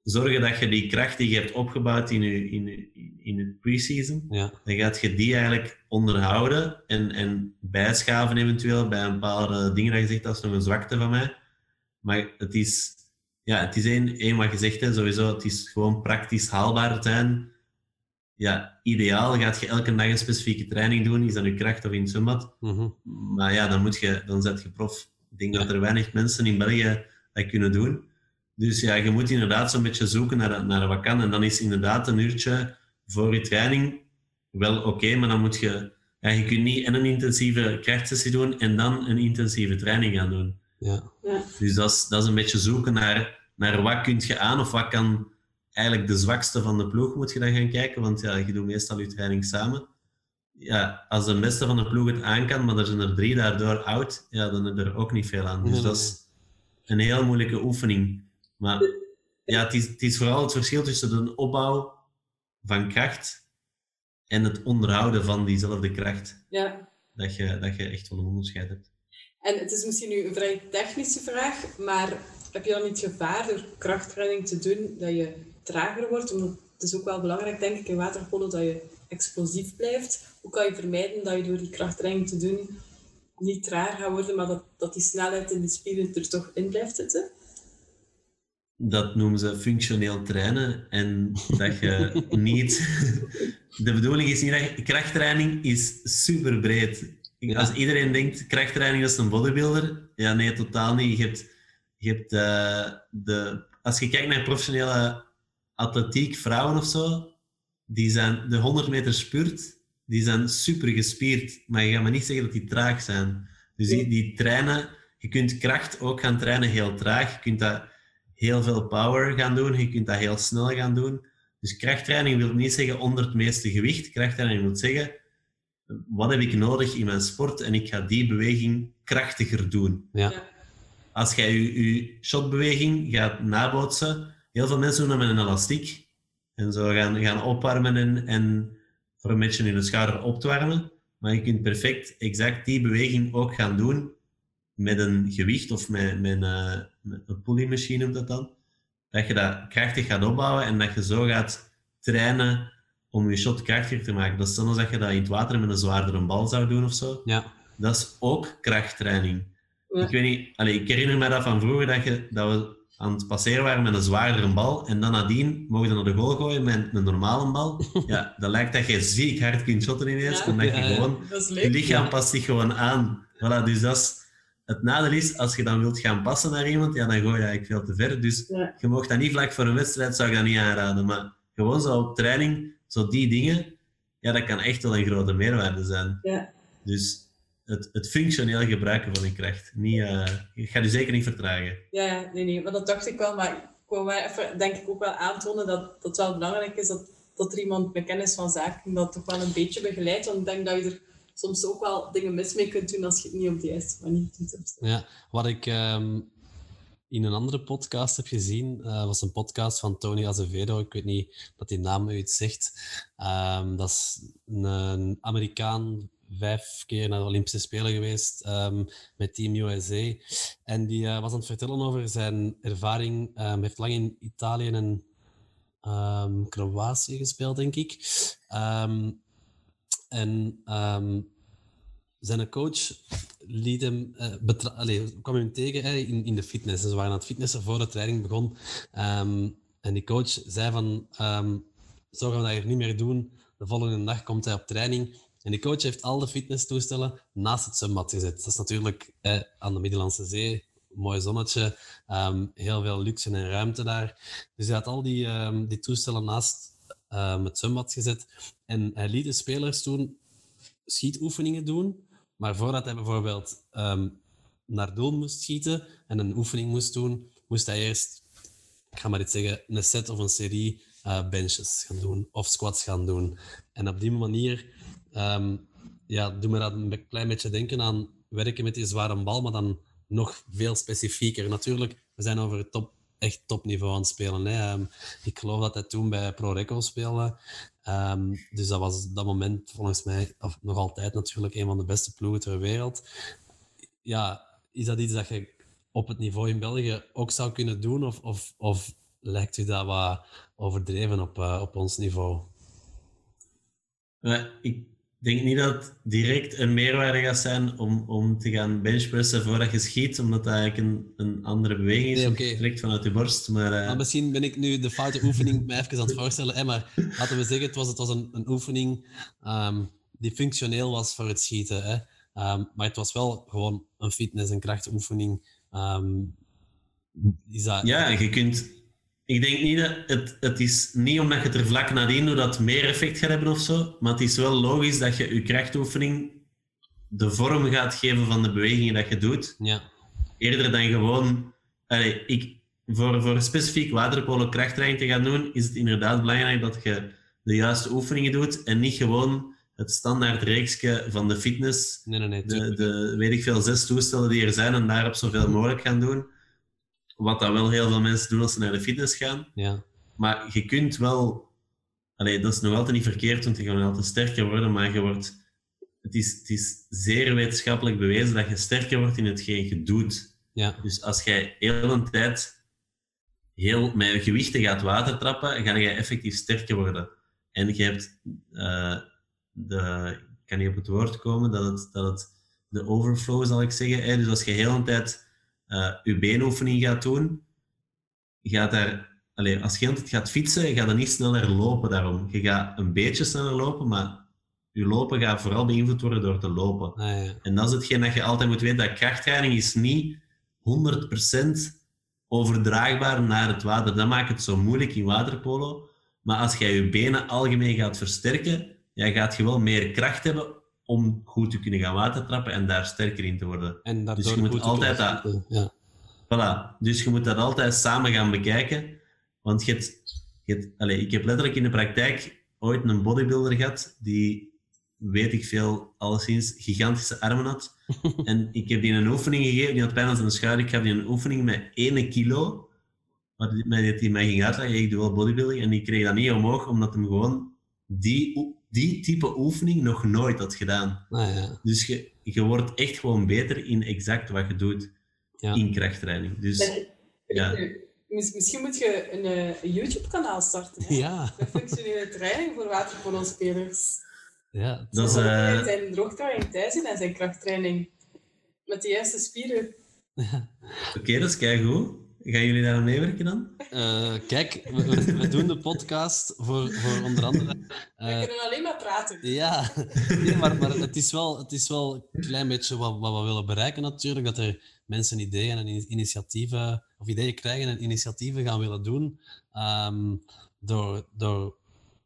zorgen dat je die kracht die je hebt opgebouwd in je, in, in het pre-season, ja. dan gaat je die eigenlijk onderhouden en, en bijschaven eventueel bij een bepaalde dingen dat je zegt, dat is nog een zwakte van mij. Maar het is, ja, het is één, één wat je zegt, hè, sowieso, het is gewoon praktisch haalbaar zijn ja, ideaal gaat je elke dag een specifieke training doen, is dat je kracht of in het zwembad. Mhm. Maar ja, dan, moet je, dan zet je prof. Ik denk dat er weinig mensen in België dat kunnen doen. Dus ja, je moet inderdaad zo'n beetje zoeken naar, naar wat kan. En dan is inderdaad een uurtje voor je training wel oké, maar dan moet je... Ja, je kunt niet en een intensieve krachtsessie doen en dan een intensieve training gaan doen. Ja. ja. Dus dat is, dat is een beetje zoeken naar, naar wat kun je aan of wat kan eigenlijk de zwakste van de ploeg moet je dan gaan kijken, want ja, je doet meestal je training samen. Ja, als de beste van de ploeg het aan kan, maar er zijn er drie daardoor oud, ja, dan heb je er ook niet veel aan. Dus dat is een heel moeilijke oefening. Maar ja, het is, het is vooral het verschil tussen de opbouw van kracht en het onderhouden van diezelfde kracht. Ja. Dat je, dat je echt wel een onderscheid hebt. En het is misschien nu een vrij technische vraag, maar heb je dan niet gevaar door krachttraining te doen dat je trager wordt? Omdat het is ook wel belangrijk, denk ik, in waterpolo dat je explosief blijft. Hoe kan je vermijden dat je door die krachttraining te doen niet traag gaat worden, maar dat, dat die snelheid in de spieren er toch in blijft zitten? Dat noemen ze functioneel trainen. En dat je niet... De bedoeling is niet dat... Krachttraining is super breed. Als iedereen denkt, krachttraining is een bodybuilder. Ja, nee, totaal niet. Je hebt, je hebt uh, de... Als je kijkt naar professionele atletiek, vrouwen of zo, die zijn de 100 meter spurt, die zijn super gespierd. Maar je gaat me niet zeggen dat die traag zijn. Dus die, die trainen... Je kunt kracht ook gaan trainen heel traag. Je kunt dat heel veel power gaan doen. Je kunt dat heel snel gaan doen. Dus krachttraining wil niet zeggen onder het meeste gewicht. Krachttraining wil zeggen, wat heb ik nodig in mijn sport en ik ga die beweging krachtiger doen. Ja. Als jij je, je shotbeweging gaat nabootsen, heel veel mensen doen dat met een elastiek. En zo gaan, gaan opwarmen en, en voor een beetje in de schouder op te warmen. Maar je kunt perfect exact die beweging ook gaan doen met een gewicht of met, met, een, met een pulley noemt dat dan. Dat je dat krachtig gaat opbouwen en dat je zo gaat trainen om je shot krachtiger te maken. Dat is dan als dat je dat in het water met een zwaardere bal zou doen of zo. Ja. Dat is ook krachttraining. Ik weet niet, allez, ik herinner me dat van vroeger dat, je, dat we aan het passeren waren met een zwaardere bal en dan nadien mogen we naar de goal gooien met een normale bal. Ja, dat lijkt dat je ziek hard kunt shotten ineens, Ja. omdat je gewoon... Je lichaam Ja. past zich gewoon aan. Voilà, dus dat is, het nadeel is, als je dan wilt gaan passen naar iemand, ja, dan gooi je eigenlijk veel te ver. Dus Ja. je mag dat niet vlak voor een wedstrijd, zou ik dat niet aanraden. Maar gewoon zo op training, zo die dingen, ja, dat kan echt wel een grote meerwaarde zijn. Ja. Dus het, het functioneel gebruiken van je kracht. Niet, eh je gaat je zeker niet vertragen. Ja, nee, nee, maar dat dacht ik wel. Maar ik wou wel even, denk ik, ook wel aantonen dat dat het wel belangrijk is dat, dat er iemand met kennis van zaken dat toch wel een beetje begeleidt. Want ik denk dat je er soms ook wel dingen mis mee kunt doen als je het niet op de juiste manier doet. Ja, wat ik ehm, in een andere podcast heb gezien, eh, was een podcast van Tony Azevedo. Ik weet niet dat die naam u iets zegt. Ehm, dat is een, Amerikaan, vijf keer naar de Olympische Spelen geweest ehm, met Team USA. En die eh, was aan het vertellen over zijn ervaring. Hij heeft lang in Italië en ehm, Kroatië gespeeld, denk ik. Ehm, en ehm, zijn coach liet hem, allee, kwam hem tegen in, in de fitness. En ze waren aan het fitnessen voor de training begon. Ehm, en die coach zei van, ehm zo gaan we dat niet meer doen. De volgende dag komt hij op training. En die coach heeft al de fitnesstoestellen naast het zwembad gezet. Dat is natuurlijk eh, aan de Middellandse Zee. Mooi zonnetje, ehm, heel veel luxe en ruimte daar. Dus hij had al die, die toestellen naast het zwembad gezet. En hij liet de spelers toen schietoefeningen doen. Maar voordat hij bijvoorbeeld ehm, naar doel moest schieten en een oefening moest doen, moest hij eerst, ik ga maar iets zeggen, een set of een serie eh, benches gaan doen of squats gaan doen. En op die manier ehm ja, doet me dat een klein beetje denken aan werken met die zware bal, maar dan nog veel specifieker. Natuurlijk, we zijn over het top, echt topniveau aan het spelen. Hè. Ehm, ik geloof dat hij toen bij ProReco speelde. Ehm, dus dat was dat moment volgens mij, of nog altijd natuurlijk, een van de beste ploegen ter wereld. Ja, is dat iets dat je op het niveau in België ook zou kunnen doen? Of, of, of lijkt u dat wat overdreven op, eh, op ons niveau? Maar ik denk niet dat het direct een meerwaarde gaat zijn om, om te gaan benchpressen voordat je schiet, omdat dat eigenlijk een, een andere beweging is. Nee, je trekt vanuit je borst. Maar, eh, Maar misschien ben ik nu de foute oefening mij even aan het voorstellen. Hè, maar laten we zeggen, het was, het was een, een oefening ehm, die functioneel was voor het schieten. Hè. Ehm, maar het was wel gewoon een fitness- en krachtoefening. Ehm, is dat... Ja, je kunt... Ik denk niet dat... Het, het is niet omdat je het er vlak nadien doet dat het meer effect gaat hebben of zo, maar het is wel logisch dat je je krachtoefening de vorm gaat geven van de bewegingen dat je doet. Ja, Eerder dan gewoon... Allee, ik, voor, voor specifiek waterpolo krachttraining te gaan doen, is het inderdaad belangrijk dat je de juiste oefeningen doet en niet gewoon het standaard reeksje van de fitness nee, nee, nee. de, de, weet ik veel, zes toestellen die er zijn en daarop zoveel mogelijk gaan doen. Wat dat wel heel veel mensen doen als ze naar de fitness gaan. Ja, Maar je kunt wel Allee, dat is nog altijd niet verkeerd, want je gaat altijd sterker worden, maar je wordt... Het is, het is zeer wetenschappelijk bewezen dat je sterker wordt in hetgeen je doet. Ja. Dus als jij heel een tijd heel met je gewichten gaat watertrappen, ga je effectief sterker worden. En je hebt eh, de, ik kan niet op het woord komen, dat het, dat het de overflow zal ik zeggen. Dus als je heel een tijd eh, je beenoefening gaat doen, gaat daar, allez, als je altijd gaat fietsen, ga dan niet sneller lopen daarom. Je gaat een beetje sneller lopen, maar je lopen gaat vooral beïnvloed worden door te lopen. Ah, ja. En dat is hetgeen dat je altijd moet weten, dat krachttraining is niet 100% overdraagbaar naar het water. Dat maakt het zo moeilijk in waterpolo. Maar als jij je benen algemeen gaat versterken, ja, gaat je wel meer kracht hebben om goed te kunnen gaan watertrappen en daar sterker in te worden. En Dus je moet altijd dat-. Ja. Voilà. Dus je moet dat altijd samen gaan bekijken. Want je hebt, je hebt, allez, ik heb letterlijk in de praktijk ooit een bodybuilder gehad die, weet ik veel, alleszins gigantische armen had. en ik heb die een oefening gegeven, die had pijn aan zijn schouder. Ik gaf die een oefening met 1 kilo, wat die- die mij ging uitleggen. Ik doe wel bodybuilding en die kreeg dat niet omhoog, omdat hem gewoon die, die type oefening nog nooit had gedaan. Ah, ja. Dus je, je wordt echt gewoon beter in exact wat je doet Ja. in krachttraining. Dus Ben- ja. Mis- Misschien moet je een, eh, een YouTube-kanaal starten. hè? Ja. Functionele training voor waterpolo-spelers. Ja, Dat is, Zo, eh, Zijn droogtraining thuis in en zijn krachttraining. Met de juiste spieren. Oké, dat is keigoed. Gaan jullie daar aan meewerken dan? Eh, kijk, we, we- we doen de podcast voor, voor onder andere. We eh, kunnen alleen maar praten. ja, nee, maar, maar het, is wel, het is wel een klein beetje wat, wat we willen bereiken natuurlijk. Dat er mensen ideeën en in- initiatieven, of ideeën krijgen en initiatieven gaan willen doen. ehm, door, door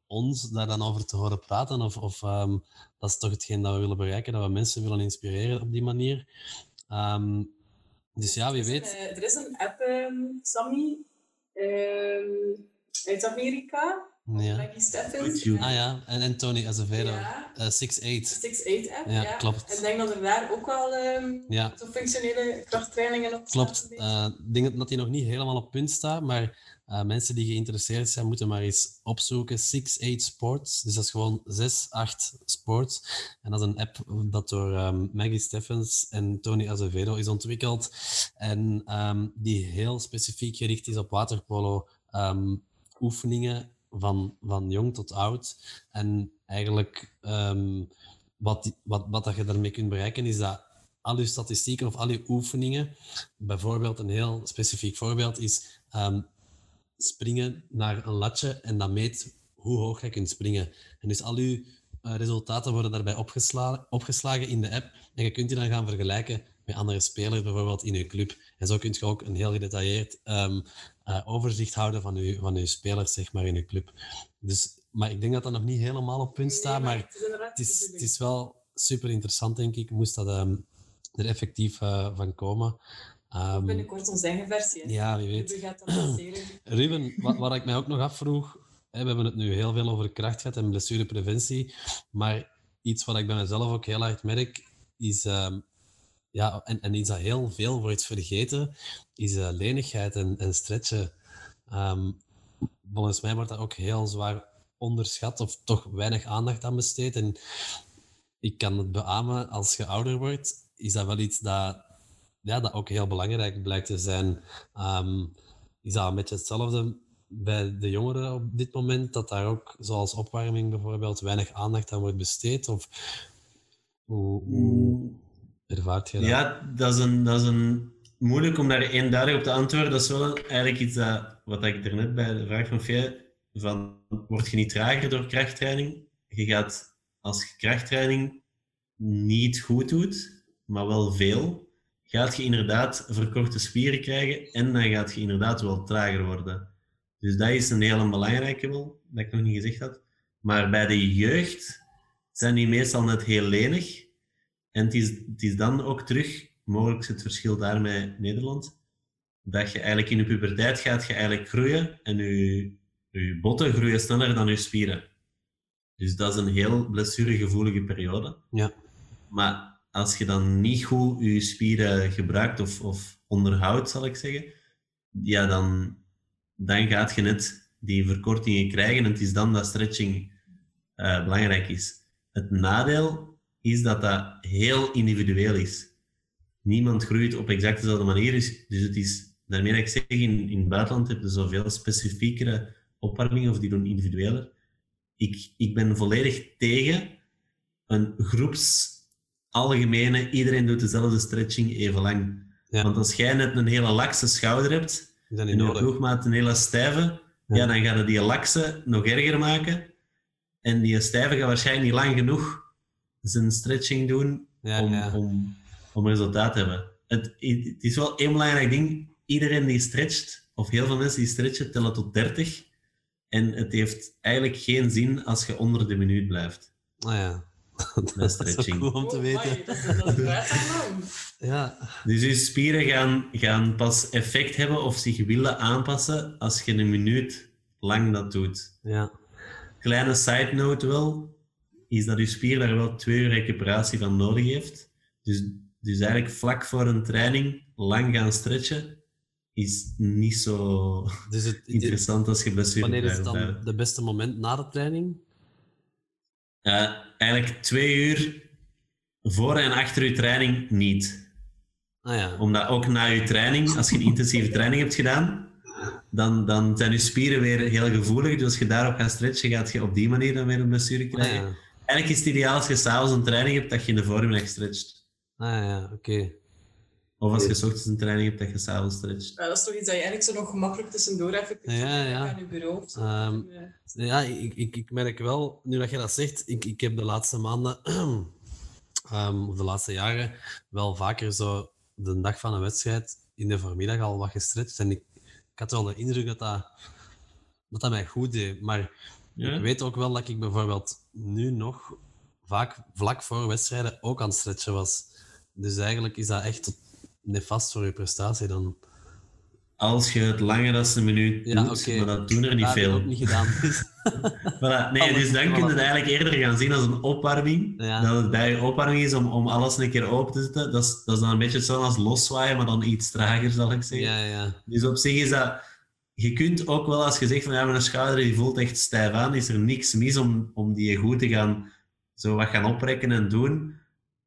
ons daar dan over te horen praten. Of, of ehm, dat is toch hetgeen dat we willen bereiken, dat we mensen willen inspireren op die manier. Ehm, dus ja, wie Er is weet. een, er is een app, ehm, Sammy, ehm, uit Amerika. Ja. Maggie Steffens. Ah ja, en, en Tony Azevedo. Ja. Eh, 6-8. 6-8 app. Ja, Ja, klopt. En ik denk dat er daar ook wel ehm Ja. zo functionele krachttrainingen op Klopt. staan, beetje. Eh, Ik denk dat hij nog niet helemaal op punt staat, maar eh, mensen die geïnteresseerd zijn, moeten maar eens opzoeken. 6-8 Sports. Dus dat is gewoon 6-8 Sports. En dat is een app dat door ehm, Maggie Steffens en Tony Azevedo is ontwikkeld. En ehm, die heel specifiek gericht is op waterpolo ehm, oefeningen van, van jong tot oud. En eigenlijk ehm, wat, wat, wat dat je daarmee kunt bereiken, is dat al je statistieken of al je oefeningen, bijvoorbeeld een heel specifiek voorbeeld is ehm, springen naar een latje en dat meet hoe hoog je kunt springen. En dus al je eh, resultaten worden daarbij opgesla opgeslagen in de app en je kunt die dan gaan vergelijken met andere spelers, bijvoorbeeld in je club. En zo kun je ook een heel gedetailleerd ehm, eh, overzicht houden van je, van je spelers zeg maar, in je club. Dus, maar ik denk dat dat nog niet helemaal op punt Nee, staat, maar het is het is, de wel super interessant, denk ik. Moest dat ehm, er effectief eh, van komen. Ehm, Binnenkort onze eigen versie. hè. ja, wie weet. Ruben gaat dat lanceren. Ruben, wat, wat ik mij ook nog afvroeg, hè, we hebben het nu heel veel over kracht gehad en blessurepreventie, maar iets wat ik bij mezelf ook heel hard merk, is, ehm, ja, en, en iets dat heel veel wordt vergeten, is eh, lenigheid en, en stretchen. Ehm, volgens mij wordt dat ook heel zwaar onderschat of toch weinig aandacht aan besteed. En ik kan het beamen, als je ouder wordt, is dat wel iets dat, ja, dat ook heel belangrijk blijkt te zijn. Ehm, is dat een beetje hetzelfde bij de jongeren op dit moment, dat daar ook, zoals opwarming bijvoorbeeld, weinig aandacht aan wordt besteed? Of hoe Ja, dat is, een, dat is een moeilijk om daar eenduidig op te antwoorden. Dat is wel eigenlijk iets dat, wat ik er net bij de vraag van Fee, van word je niet trager door krachttraining? Je gaat, als je krachttraining niet goed doet, maar wel veel, gaat je inderdaad verkorte spieren krijgen en dan gaat je inderdaad wel trager worden. Dus dat is een hele belangrijke wel, dat ik nog niet gezegd had. Maar bij de jeugd zijn die meestal net heel lenig. En het is, het is dan ook terug, mogelijk is het verschil daar met Nederland, dat je eigenlijk in je puberteit gaat je eigenlijk groeien en je, je botten groeien sneller dan je spieren. Dus dat is een heel blessuregevoelige periode. Ja. Maar als je dan niet goed je spieren gebruikt of, of onderhoudt, zal ik zeggen, ja, dan, dan gaat je net die verkortingen krijgen. En het is dan dat stretching uh, belangrijk is. Het nadeel is dat dat heel individueel is. Niemand groeit op exact dezelfde manier. Dus, dus het is, daarmee dat ik zeg, in, in het buitenland heb je zoveel specifiekere opwarmingen of die doen individueler. Ik, ik ben volledig tegen een groeps algemene, iedereen doet dezelfde stretching even lang. Want als jij net een hele lakse schouder hebt, en je ploegmaat een hele stijve, ja. dan gaat het die lakse nog erger maken. En die stijve gaat waarschijnlijk niet lang genoeg zijn stretching doen om, om, om resultaat te hebben. Het, het, is wel één belangrijk ding. Iedereen die stretcht, of heel veel mensen die stretchen, tellen tot 30. En het heeft eigenlijk geen zin als je onder de minuut blijft. Ah ja. Met stretching. Dat is om te weten. Oh, dat is, dat ja. Dus je spieren gaan, gaan pas effect hebben of zich willen aanpassen als je een minuut lang dat doet. Ja. Kleine side note wel, is dat je spier daar wel twee uur recuperatie van nodig heeft. Dus, dus eigenlijk vlak voor een training lang gaan stretchen is niet zo dus het, interessant als je blessure Wanneer is het dan het beste moment na de training? Uh, eigenlijk twee uur voor en achter je training niet. Ah, ja. Omdat ook na je training, als je een intensieve training hebt gedaan, dan, dan zijn je spieren weer heel gevoelig. Dus als je daarop gaat stretchen, gaat je op die manier dan weer een blessure Ah, krijgen. ja. Eigenlijk is het ideaal als je s'avonds een training hebt, dat je in de voormiddag stretcht. Ah ja, oké. Of als je s ochtends een training hebt, dat je s'avonds stretcht. Ja, dat is toch iets dat je eigenlijk zo nog gemakkelijk tussendoor even kunt Ja, doen, ja. aan je bureau. of zo. Ehm, Ja. Ja, ik, ik, ik merk wel, nu dat je dat zegt, ik, ik heb de laatste maanden, ehm, of de laatste jaren, wel vaker zo de dag van een wedstrijd in de voormiddag al wat gestretched. En ik, ik had wel de indruk dat dat, dat, dat mij goed deed. Maar Ja? ik weet ook wel dat ik bijvoorbeeld nu nog vaak vlak voor wedstrijden ook aan het stretchen was. Dus eigenlijk is dat echt nefast voor je prestatie dan. Als je het langer dan een minuut Ja, doet, oké. maar dat doen er niet Dat heb ik veel. ook niet gedaan. Dus. Voilà. Nee, Alles dus dan kun je het eigenlijk eerder gaan zien als een opwarming. Ja. Dat het bij je opwarming is om, om alles een keer open te zetten. Dat is, dat is dan een beetje hetzelfde als loszwaaien, maar dan iets trager, zal ik zeggen. ja, ja. Dus op zich is dat... Je kunt ook wel, als je zegt van ja, mijn schouder die voelt echt stijf aan, is er niks mis om, om die goed te gaan, zo wat gaan oprekken en doen.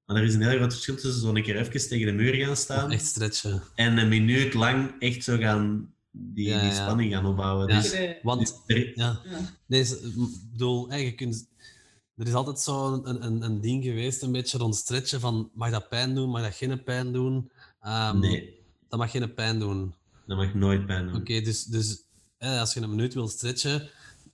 Maar er is een heel groot verschil tussen zo een keer even tegen de muur gaan staan Echt stretchen. en een minuut lang echt zo gaan die, Ja, die ja. spanning gaan opbouwen. Ja. Dus, Want dus er- Ja. Ja. Deze, ik bedoel, kunt, er is altijd zo een, een, een ding geweest, een beetje rond stretchen van mag dat pijn doen, mag dat geen pijn doen? Ehm, nee, Dat mag geen pijn doen. Dat mag nooit pijn doen. Oké, dus, dus hè, als je een minuut wil stretchen,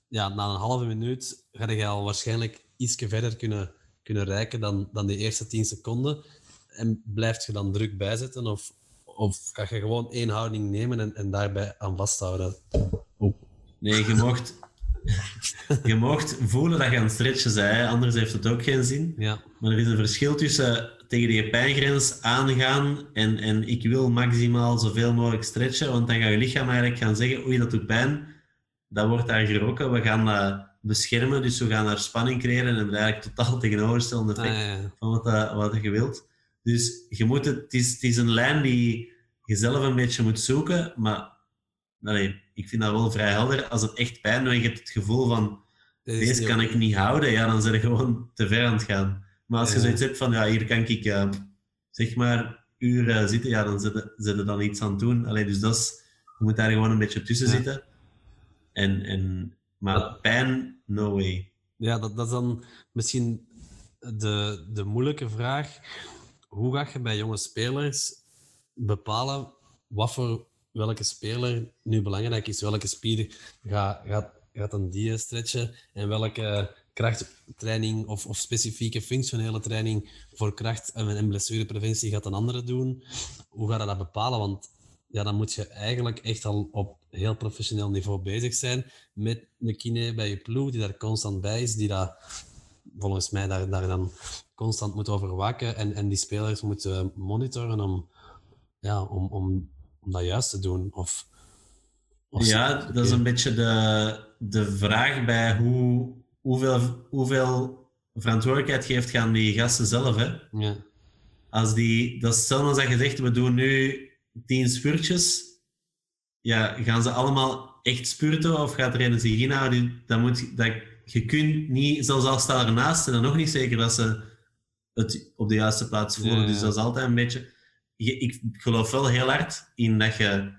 ja, na een halve minuut ga je al waarschijnlijk iets verder kunnen, kunnen reiken dan, dan die eerste 10 seconden. En blijf je dan druk bijzetten of, of ga je gewoon één houding nemen en, en daarbij aan vasthouden? Oeh. Nee, je mocht, je mocht voelen dat je aan het stretchen bent, hè, anders heeft het ook geen zin. Ja, Maar er is een verschil tussen tegen die pijngrens aangaan en, en ik wil maximaal zoveel mogelijk stretchen, want dan gaat je lichaam eigenlijk gaan zeggen, oei, dat doet pijn, dat wordt daar geroken, we gaan dat beschermen, dus we gaan daar spanning creëren en hebben eigenlijk totaal tegenovergestelde Ah, effect ja. van wat, dat, wat je wilt. Dus je moet het, het, is, het is een lijn die je zelf een beetje moet zoeken, maar allee, ik vind dat wel vrij helder. Als het echt pijn doet en je hebt het gevoel van deze kan ik niet houden, ja, dan ben je gewoon te ver aan het gaan. Maar als je Ja. zoiets hebt van, ja, hier kan ik eh, zeg maar uren zitten, ja, dan zit je- zit je dan iets aan het doen. Allee, dus dat is, je moet daar gewoon een beetje tussen zitten. En, en, maar pijn, no way. Ja, dat, dat is dan misschien de, de moeilijke vraag. Hoe ga je bij jonge spelers bepalen wat voor welke speler nu belangrijk is? Welke spier gaat, gaat, gaat een die stretchen en welke krachttraining of, of specifieke functionele training voor kracht- en en blessurepreventie gaat een andere doen? Hoe ga je dat bepalen? Want ja, dan moet je eigenlijk echt al op heel professioneel niveau bezig zijn met een kine bij je ploeg die daar constant bij is, die dat volgens mij daar, daar dan constant moet over waken en, en die spelers moeten monitoren om, ja, om, om, om dat juist te doen. Of, of Ja, dat is een beetje de, de vraag bij hoe, hoeveel, hoeveel verantwoordelijkheid geeft aan die gasten zelf. Hè? Ja, Als die, dat is hetzelfde als dat je zegt, we doen nu tien spurtjes. Ja, gaan ze allemaal echt spurten of gaat er een zich inhouden, dan moet dat, je kunt niet, zelfs al staan ernaast, en dan nog niet zeker dat ze het op de juiste plaats voelen. Dus dat is altijd een beetje... ik geloof wel heel hard in dat je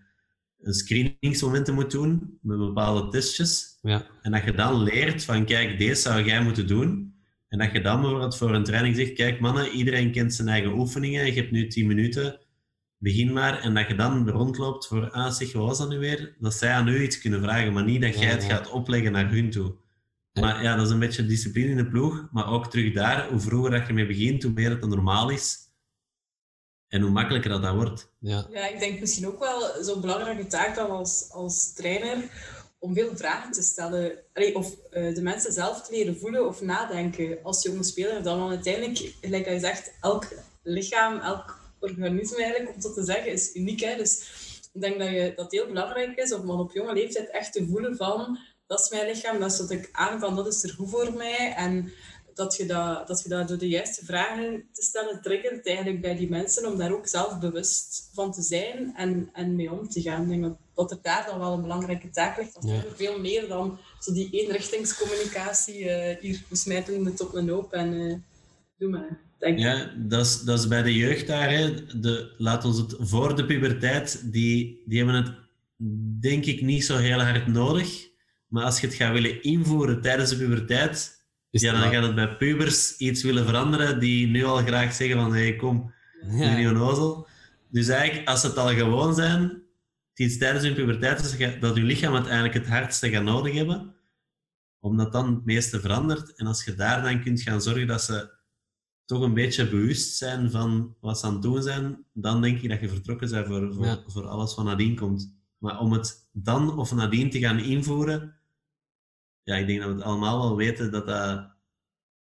een screeningsmomenten moet doen met bepaalde testjes. Ja. En dat je dan leert van, kijk, deze zou jij moeten doen. En dat je dan bijvoorbeeld voor een training zegt, kijk mannen, iedereen kent zijn eigen oefeningen. Je hebt nu 10 minuten, begin maar. En dat je dan rondloopt voor, ah zeg, wat was dat nu weer? Dat zij aan u iets kunnen vragen, maar niet dat jij het gaat opleggen naar hun toe. Maar ja, dat is een beetje discipline in de ploeg. Maar ook terug daar, hoe vroeger dat je mee begint, hoe meer het normaal is. En hoe makkelijker dat, dat wordt. Ja. ja, ik denk misschien ook wel zo'n belangrijke taak dan als, als trainer om veel vragen te stellen. Allee, of uh, de mensen zelf te leren voelen of nadenken als jonge speler. Dan, dan uiteindelijk, gelijk je zegt, elk lichaam, elk organisme eigenlijk, om zo te zeggen, is uniek. Hè? Dus ik denk dat, je, dat het heel belangrijk is om op jonge leeftijd echt te voelen van dat is mijn lichaam, dat is wat ik aan van, dat is er goed voor mij. En dat je dat, dat je dat door de juiste vragen te stellen triggert eigenlijk bij die mensen om daar ook zelf bewust van te zijn en, en mee om te gaan. Ik denk dat, dat er daar dan wel een belangrijke taak ligt. Dat ja. veel meer dan zo die eenrichtingscommunicatie. Uh, hier, we smijten het op een hoop en uh, doe maar. Denk ja, dat is, dat is bij de jeugd daar. Hè. De, laat ons het voor de puberteit, die, die hebben het denk ik niet zo heel hard nodig. Maar als je het gaat willen invoeren tijdens de puberteit, ja, dan gaat het bij pubers iets willen veranderen die nu al graag zeggen van hé, hey, kom, ja. niet onnozel. Dus eigenlijk, als het al gewoon zijn, tijdens hun puberteit dat je lichaam het eigenlijk het hardste gaat nodig hebben, omdat dan het meeste verandert. En als je daar dan kunt gaan zorgen dat ze toch een beetje bewust zijn van wat ze aan het doen zijn, dan denk ik dat je vertrokken bent voor, voor, voor alles wat nadien komt. Maar om het dan of nadien te gaan invoeren, ja, ik denk dat we het allemaal wel weten dat dat...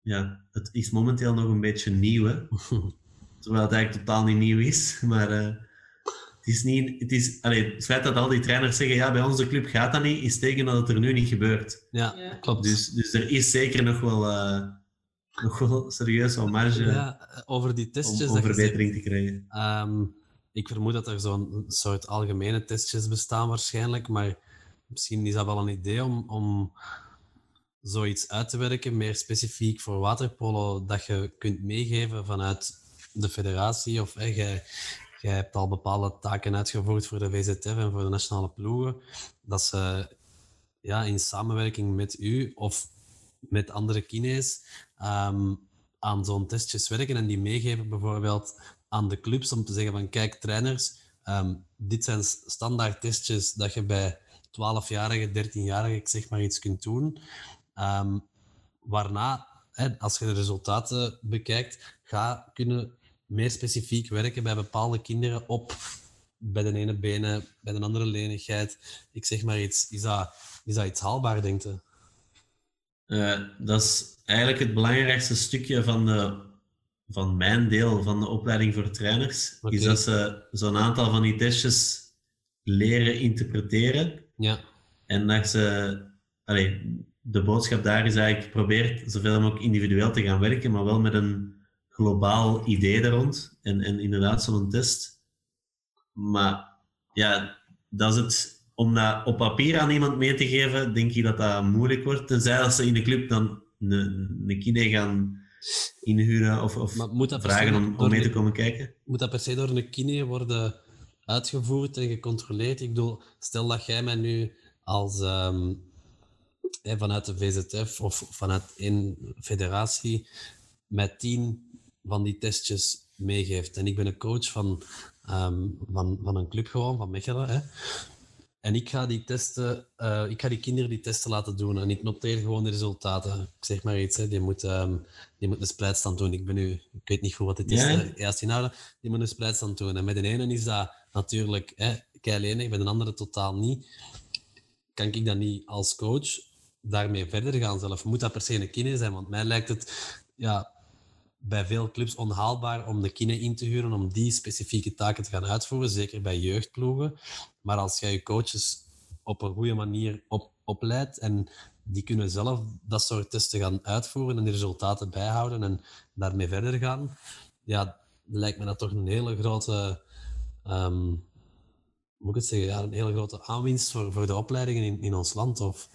Ja, het is momenteel nog een beetje nieuw, hè? Terwijl het eigenlijk totaal niet nieuw is. Maar uh, het is niet... Het, is, allee, het feit dat al die trainers zeggen, ja, bij onze club gaat dat niet, is tegen dat het er nu niet gebeurt. Ja, ja. klopt. Dus, dus er is zeker nog wel... Uh, nog wel serieus wat marge ja, over die testjes om, om verbetering te krijgen. Um, ik vermoed dat er zo'n soort algemene testjes bestaan waarschijnlijk, maar misschien is dat wel een idee om, om zoiets uit te werken, meer specifiek voor waterpolo, dat je kunt meegeven vanuit de federatie? Of hey, jij, hebt al bepaalde taken uitgevoerd voor de VZF en voor de nationale ploegen, dat ze ja, in samenwerking met u of met andere kines um, aan zo'n testjes werken en die meegeven bijvoorbeeld aan de clubs om te zeggen van kijk trainers, um, dit zijn standaard testjes dat je bij 12-jarige, 13-jarige, ik zeg maar iets kunt doen. Um, waarna, hè, als je de resultaten bekijkt, ga kunnen meer specifiek werken bij bepaalde kinderen op bij de ene benen, bij de andere lenigheid. Ik zeg maar iets. Is dat, is dat iets haalbaar, denk je? Uh, dat is eigenlijk het belangrijkste stukje van, de, van mijn deel van de opleiding voor trainers. Okay. Is dat ze zo'n aantal van die testjes leren interpreteren. Ja. En dat ze... Allee, de boodschap daar is eigenlijk, probeer zoveel mogelijk individueel te gaan werken, maar wel met een globaal idee er rond. En, en inderdaad zo'n test. Maar ja, dat is het. Om dat op papier aan iemand mee te geven, denk ik dat dat moeilijk wordt. Tenzij dat ze in de club dan een, een kine gaan inhuren of, of vragen om, om mee te komen kijken. Moet dat per se door een kine worden uitgevoerd en gecontroleerd? Ik bedoel, stel dat jij mij nu als um, vanuit de VZF of vanuit een federatie met tien van die testjes meegeeft. En ik ben een coach van, um, van, van een club gewoon, van Mechelen. Hè. En ik ga die testen, uh, ik ga die kinderen die testen laten doen. En ik noteer gewoon de resultaten. Ik zeg maar iets, hè. Die, moet, um, die moet een spreidstand doen. Ik ben nu, ik weet niet goed wat het is, ja. inhouden. Die moet een spreidstand doen. En met de ene is dat natuurlijk hè, keilenig, bij de andere totaal niet. Kan ik dat niet als coach daarmee verder gaan zelf. Moet dat per se een kine zijn? Want mij lijkt het ja, bij veel clubs onhaalbaar om de kine in te huren om die specifieke taken te gaan uitvoeren, zeker bij jeugdploegen. Maar als jij je coaches op een goede manier op, opleidt en die kunnen zelf dat soort testen gaan uitvoeren en de resultaten bijhouden en daarmee verder gaan, ja, lijkt me dat toch een hele grote um, moet ik het zeggen, een hele grote aanwinst voor, voor de opleidingen in, in ons land? Of,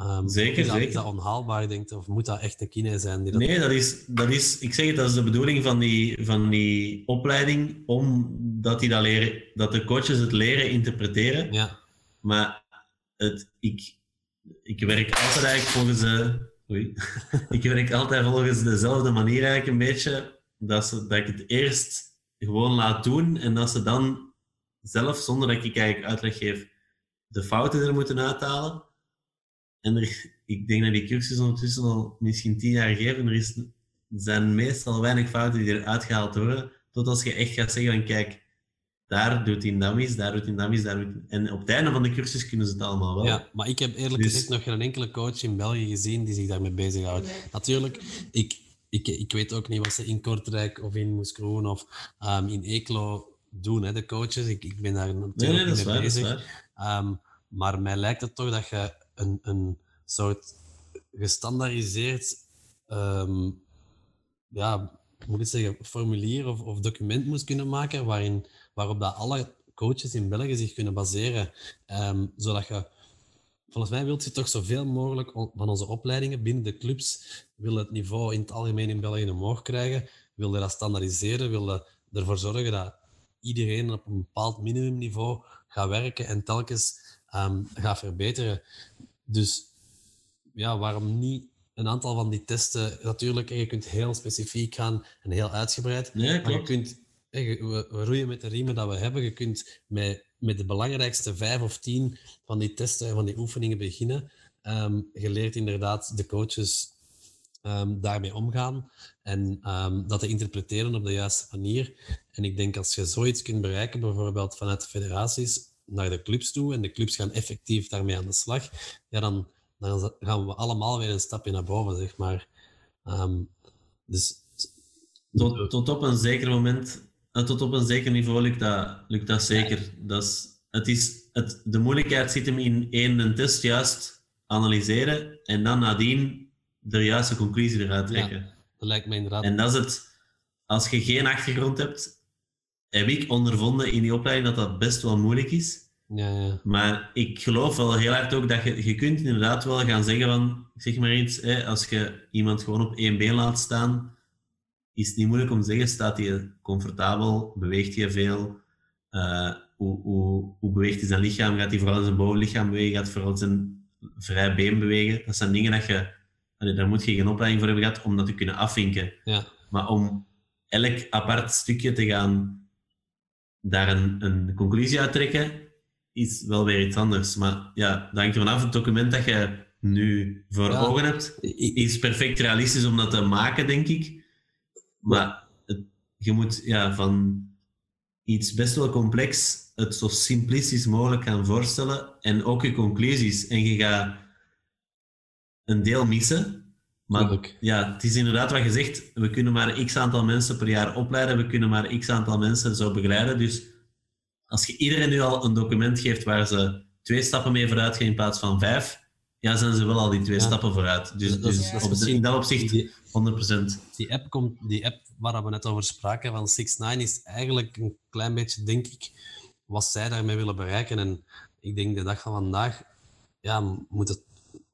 um, zeker, is dat, zeker. Is dat onhaalbaar, denkt Of moet dat echt een kine zijn? Die dat... Nee, dat is, dat is, ik zeg het, dat is de bedoeling van die, van die opleiding, omdat die dat, leren, dat de coaches het leren interpreteren. Ja. Maar het, ik, ik werk altijd eigenlijk volgens de... Oei. ik werk altijd volgens dezelfde manier eigenlijk een beetje. Dat, ze, dat ik het eerst gewoon laat doen en dat ze dan zelf, zonder dat ik eigenlijk uitleg geef, de fouten er moeten uithalen. En er, ik denk dat die cursus ondertussen al misschien tien jaar geven. Er, is, zijn meestal weinig fouten die eruit gehaald worden. Tot als je echt gaat zeggen van kijk, daar doet hij dat mis, daar doet hij dat mis, daar doet En op het einde van de cursus kunnen ze het allemaal wel. Ja, maar ik heb eerlijk Dus- gezegd nog geen enkele coach in België gezien die zich daarmee bezighoudt. Nee. Natuurlijk, ik, ik, ik weet ook niet wat ze in Kortrijk of in Moeskroen of ehm, in Eeklo doen, hè, de coaches. Ik, ik ben daar natuurlijk Nee, nee, dat is mee waar. Dat is bezig. waar. Ehm, maar mij lijkt het toch dat je een, een soort gestandaardiseerd, ehm, ja, moet ik zeggen, formulier of, document moest kunnen maken waarin, waarop dat alle coaches in België zich kunnen baseren. Ehm, zodat je, volgens mij wilt je toch zoveel mogelijk van onze opleidingen binnen de clubs, wil het niveau in het algemeen in België omhoog krijgen, wil je dat standaardiseren, wil ervoor zorgen dat iedereen op een bepaald minimumniveau gaat werken en telkens ehm, gaat verbeteren. Dus ja, waarom niet een aantal van die testen? Natuurlijk, je kunt heel specifiek gaan en heel uitgebreid. Nee, Maar je kunt, we, roeien met de riemen dat we hebben. Je kunt met, met de belangrijkste vijf of tien van die testen en van die oefeningen beginnen. Ehm, je leert inderdaad de coaches ehm, daarmee omgaan en ehm, dat te interpreteren op de juiste manier. En ik denk als je zoiets kunt bereiken, bijvoorbeeld vanuit de federaties naar de clubs toe, en de clubs gaan effectief daarmee aan de slag, ja, dan, dan gaan we allemaal weer een stapje naar boven, zeg maar. Ehm, dus Tot, tot op een zeker moment, eh, tot op een zeker niveau lukt dat, lukt dat zeker. Dat is, het is, het, de moeilijkheid zit hem in één, een test juist analyseren en dan nadien de juiste conclusie eruit trekken. dat lijkt me inderdaad... En dat is het, als je geen achtergrond hebt, heb ik ondervonden in die opleiding dat dat best wel moeilijk is. Ja, ja. Maar ik geloof wel heel hard ook dat je, je kunt inderdaad wel gaan zeggen van, zeg maar iets, hè, als je iemand gewoon op één been laat staan, is het niet moeilijk om te zeggen, staat hij comfortabel, beweegt hij veel, eh, hoe, hoe, hoe beweegt hij zijn lichaam, gaat hij vooral zijn bovenlichaam bewegen, gaat hij vooral zijn vrij been bewegen. Dat zijn dingen dat je, allee, daar moet je geen opleiding voor hebben gehad om dat te kunnen afvinken. ja. Maar om elk apart stukje te gaan daar een, een conclusie uit trekken, is wel weer iets anders. Maar ja, dat hangt ervan af. Het document dat je nu voor Ja. ogen hebt, is perfect realistisch om dat te maken, denk ik. Maar het, je moet ja, van iets best wel complex het zo simplistisch mogelijk gaan voorstellen en ook je conclusies. En je gaat een deel missen. Maar ja, het is inderdaad wat je zegt. We kunnen maar x aantal mensen per jaar opleiden. We kunnen maar x aantal mensen zo begeleiden. Dus als je iedereen nu al een document geeft waar ze twee stappen mee vooruit gaan in plaats van vijf, ja, zijn ze wel al die twee Ja. stappen vooruit. Dus, Dat- dat is- dus op- in dat opzicht Die, 100%. die, app komt, die app waar we net over spraken van 6ix9ine is eigenlijk een klein beetje, denk ik, wat zij daarmee willen bereiken. En ik denk de dag van vandaag ja, moet het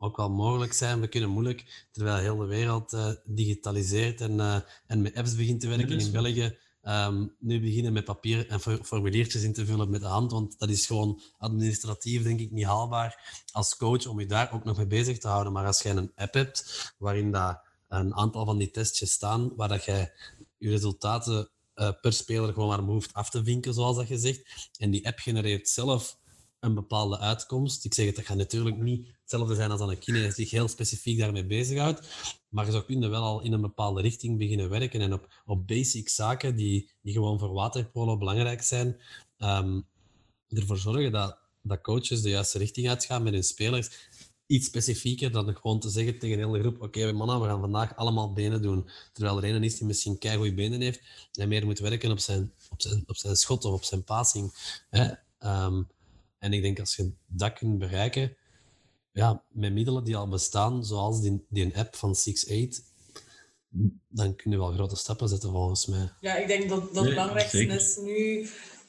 ook wel mogelijk zijn. We kunnen moeilijk, terwijl heel de wereld eh, digitaliseert en, eh, en met apps begint te werken in. België, ehm, nu beginnen met papier en for- formuliertjes in te vullen met de hand, want dat is gewoon administratief, denk ik, niet haalbaar als coach om je daar ook nog mee bezig te houden. Maar als jij een app hebt waarin dat een aantal van die testjes staan, waar dat jij je resultaten eh, per speler gewoon maar hoeft af te vinken, zoals dat je zegt, en die app genereert zelf een bepaalde uitkomst. Ik zeg het, dat gaat natuurlijk niet hetzelfde zijn als aan een kine die zich heel specifiek daarmee bezighoudt, maar je zou kunnen wel al in een bepaalde richting beginnen werken en op, op basic zaken die, die gewoon voor waterpolo belangrijk zijn, ehm, ervoor zorgen dat, dat coaches de juiste richting uitgaan met hun spelers. Iets specifieker dan gewoon te zeggen tegen de hele groep: Oké, mannen, we gaan vandaag allemaal benen doen. Terwijl er een is die misschien keigoede benen heeft en meer moet werken op zijn, op zijn, op zijn schot of op zijn passing. Hè? Ehm, en ik denk als je dat kunt bereiken, ja, met middelen die al bestaan, zoals die, die een app van 6-8, dan kun je wel grote stappen zetten volgens mij. Ja, ik denk dat dat het belangrijkste is nu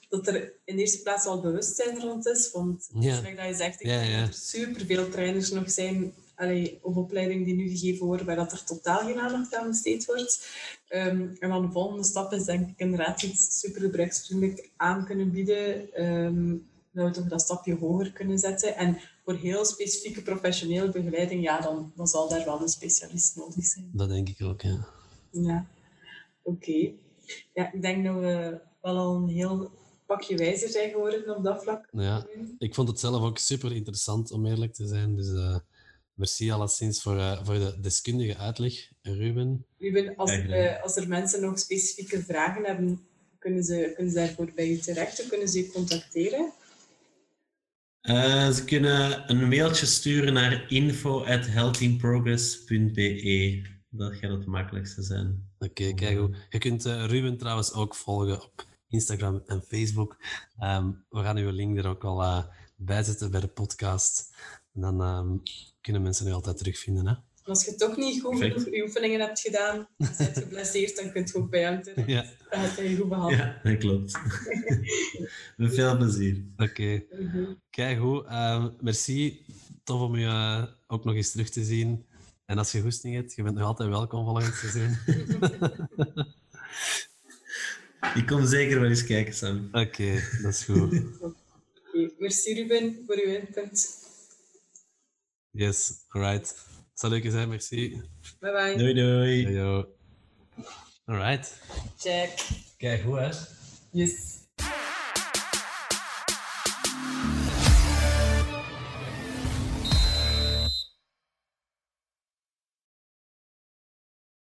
dat er in de eerste plaats al bewustzijn rond is. Want Ja. zoals dat je zegt, ik Ja, denk ja. dat er superveel trainers nog zijn allee, op opleidingen die nu gegeven worden, waar dat er totaal geen aandacht aan besteed wordt. Ehm, en dan de volgende stap is denk ik inderdaad iets super gebruiksvriendelijk aan kunnen bieden. ehm, dat we toch dat stapje hoger kunnen zetten. En voor heel specifieke professionele begeleiding, ja, dan, dan zal daar wel een specialist nodig zijn. Dat denk ik ook, ja. Ja, oké. Ja, ik denk dat we wel al een heel pakje wijzer zijn geworden op dat vlak. ja. Ik vond het zelf ook super interessant, om eerlijk te zijn. Dus eh, merci alleszins voor, eh, voor de deskundige uitleg, Ruben. Ruben, als, er, eh, als er mensen nog specifieke vragen hebben, kunnen ze, kunnen ze daarvoor bij u terecht of kunnen ze u contacteren? Eh, ze kunnen een mailtje sturen naar info.healthinprogress.be. Dat gaat het makkelijkste zijn. Oké, kijk hoe. Je kunt eh, Ruben trouwens ook volgen op Instagram en Facebook. Ehm, we gaan uw link er ook al eh, bij zetten bij de podcast. En dan ehm, kunnen mensen u altijd terugvinden. Hè? En als je toch niet goed genoeg je oefeningen hebt gedaan, je bent geblesseerd, dan kun je ook bij hem terecht. Ja, Dan je goed behandelen. Ja, dat klopt. Met veel plezier. oké. Mhm. Kijk hoe. Ehm, merci. Tof om je eh, ook nog eens terug te zien. En als je goesting hebt, je bent nog altijd welkom volgend seizoen. Ik kom zeker wel eens kijken, Sam. Oké, dat is goed. Merci Ruben voor uw input. Yes, alright. Zal leuk zijn, merci. Bye bye. Doei doei. Yo. Alright. Check. Kijk hoe, hè? Yes.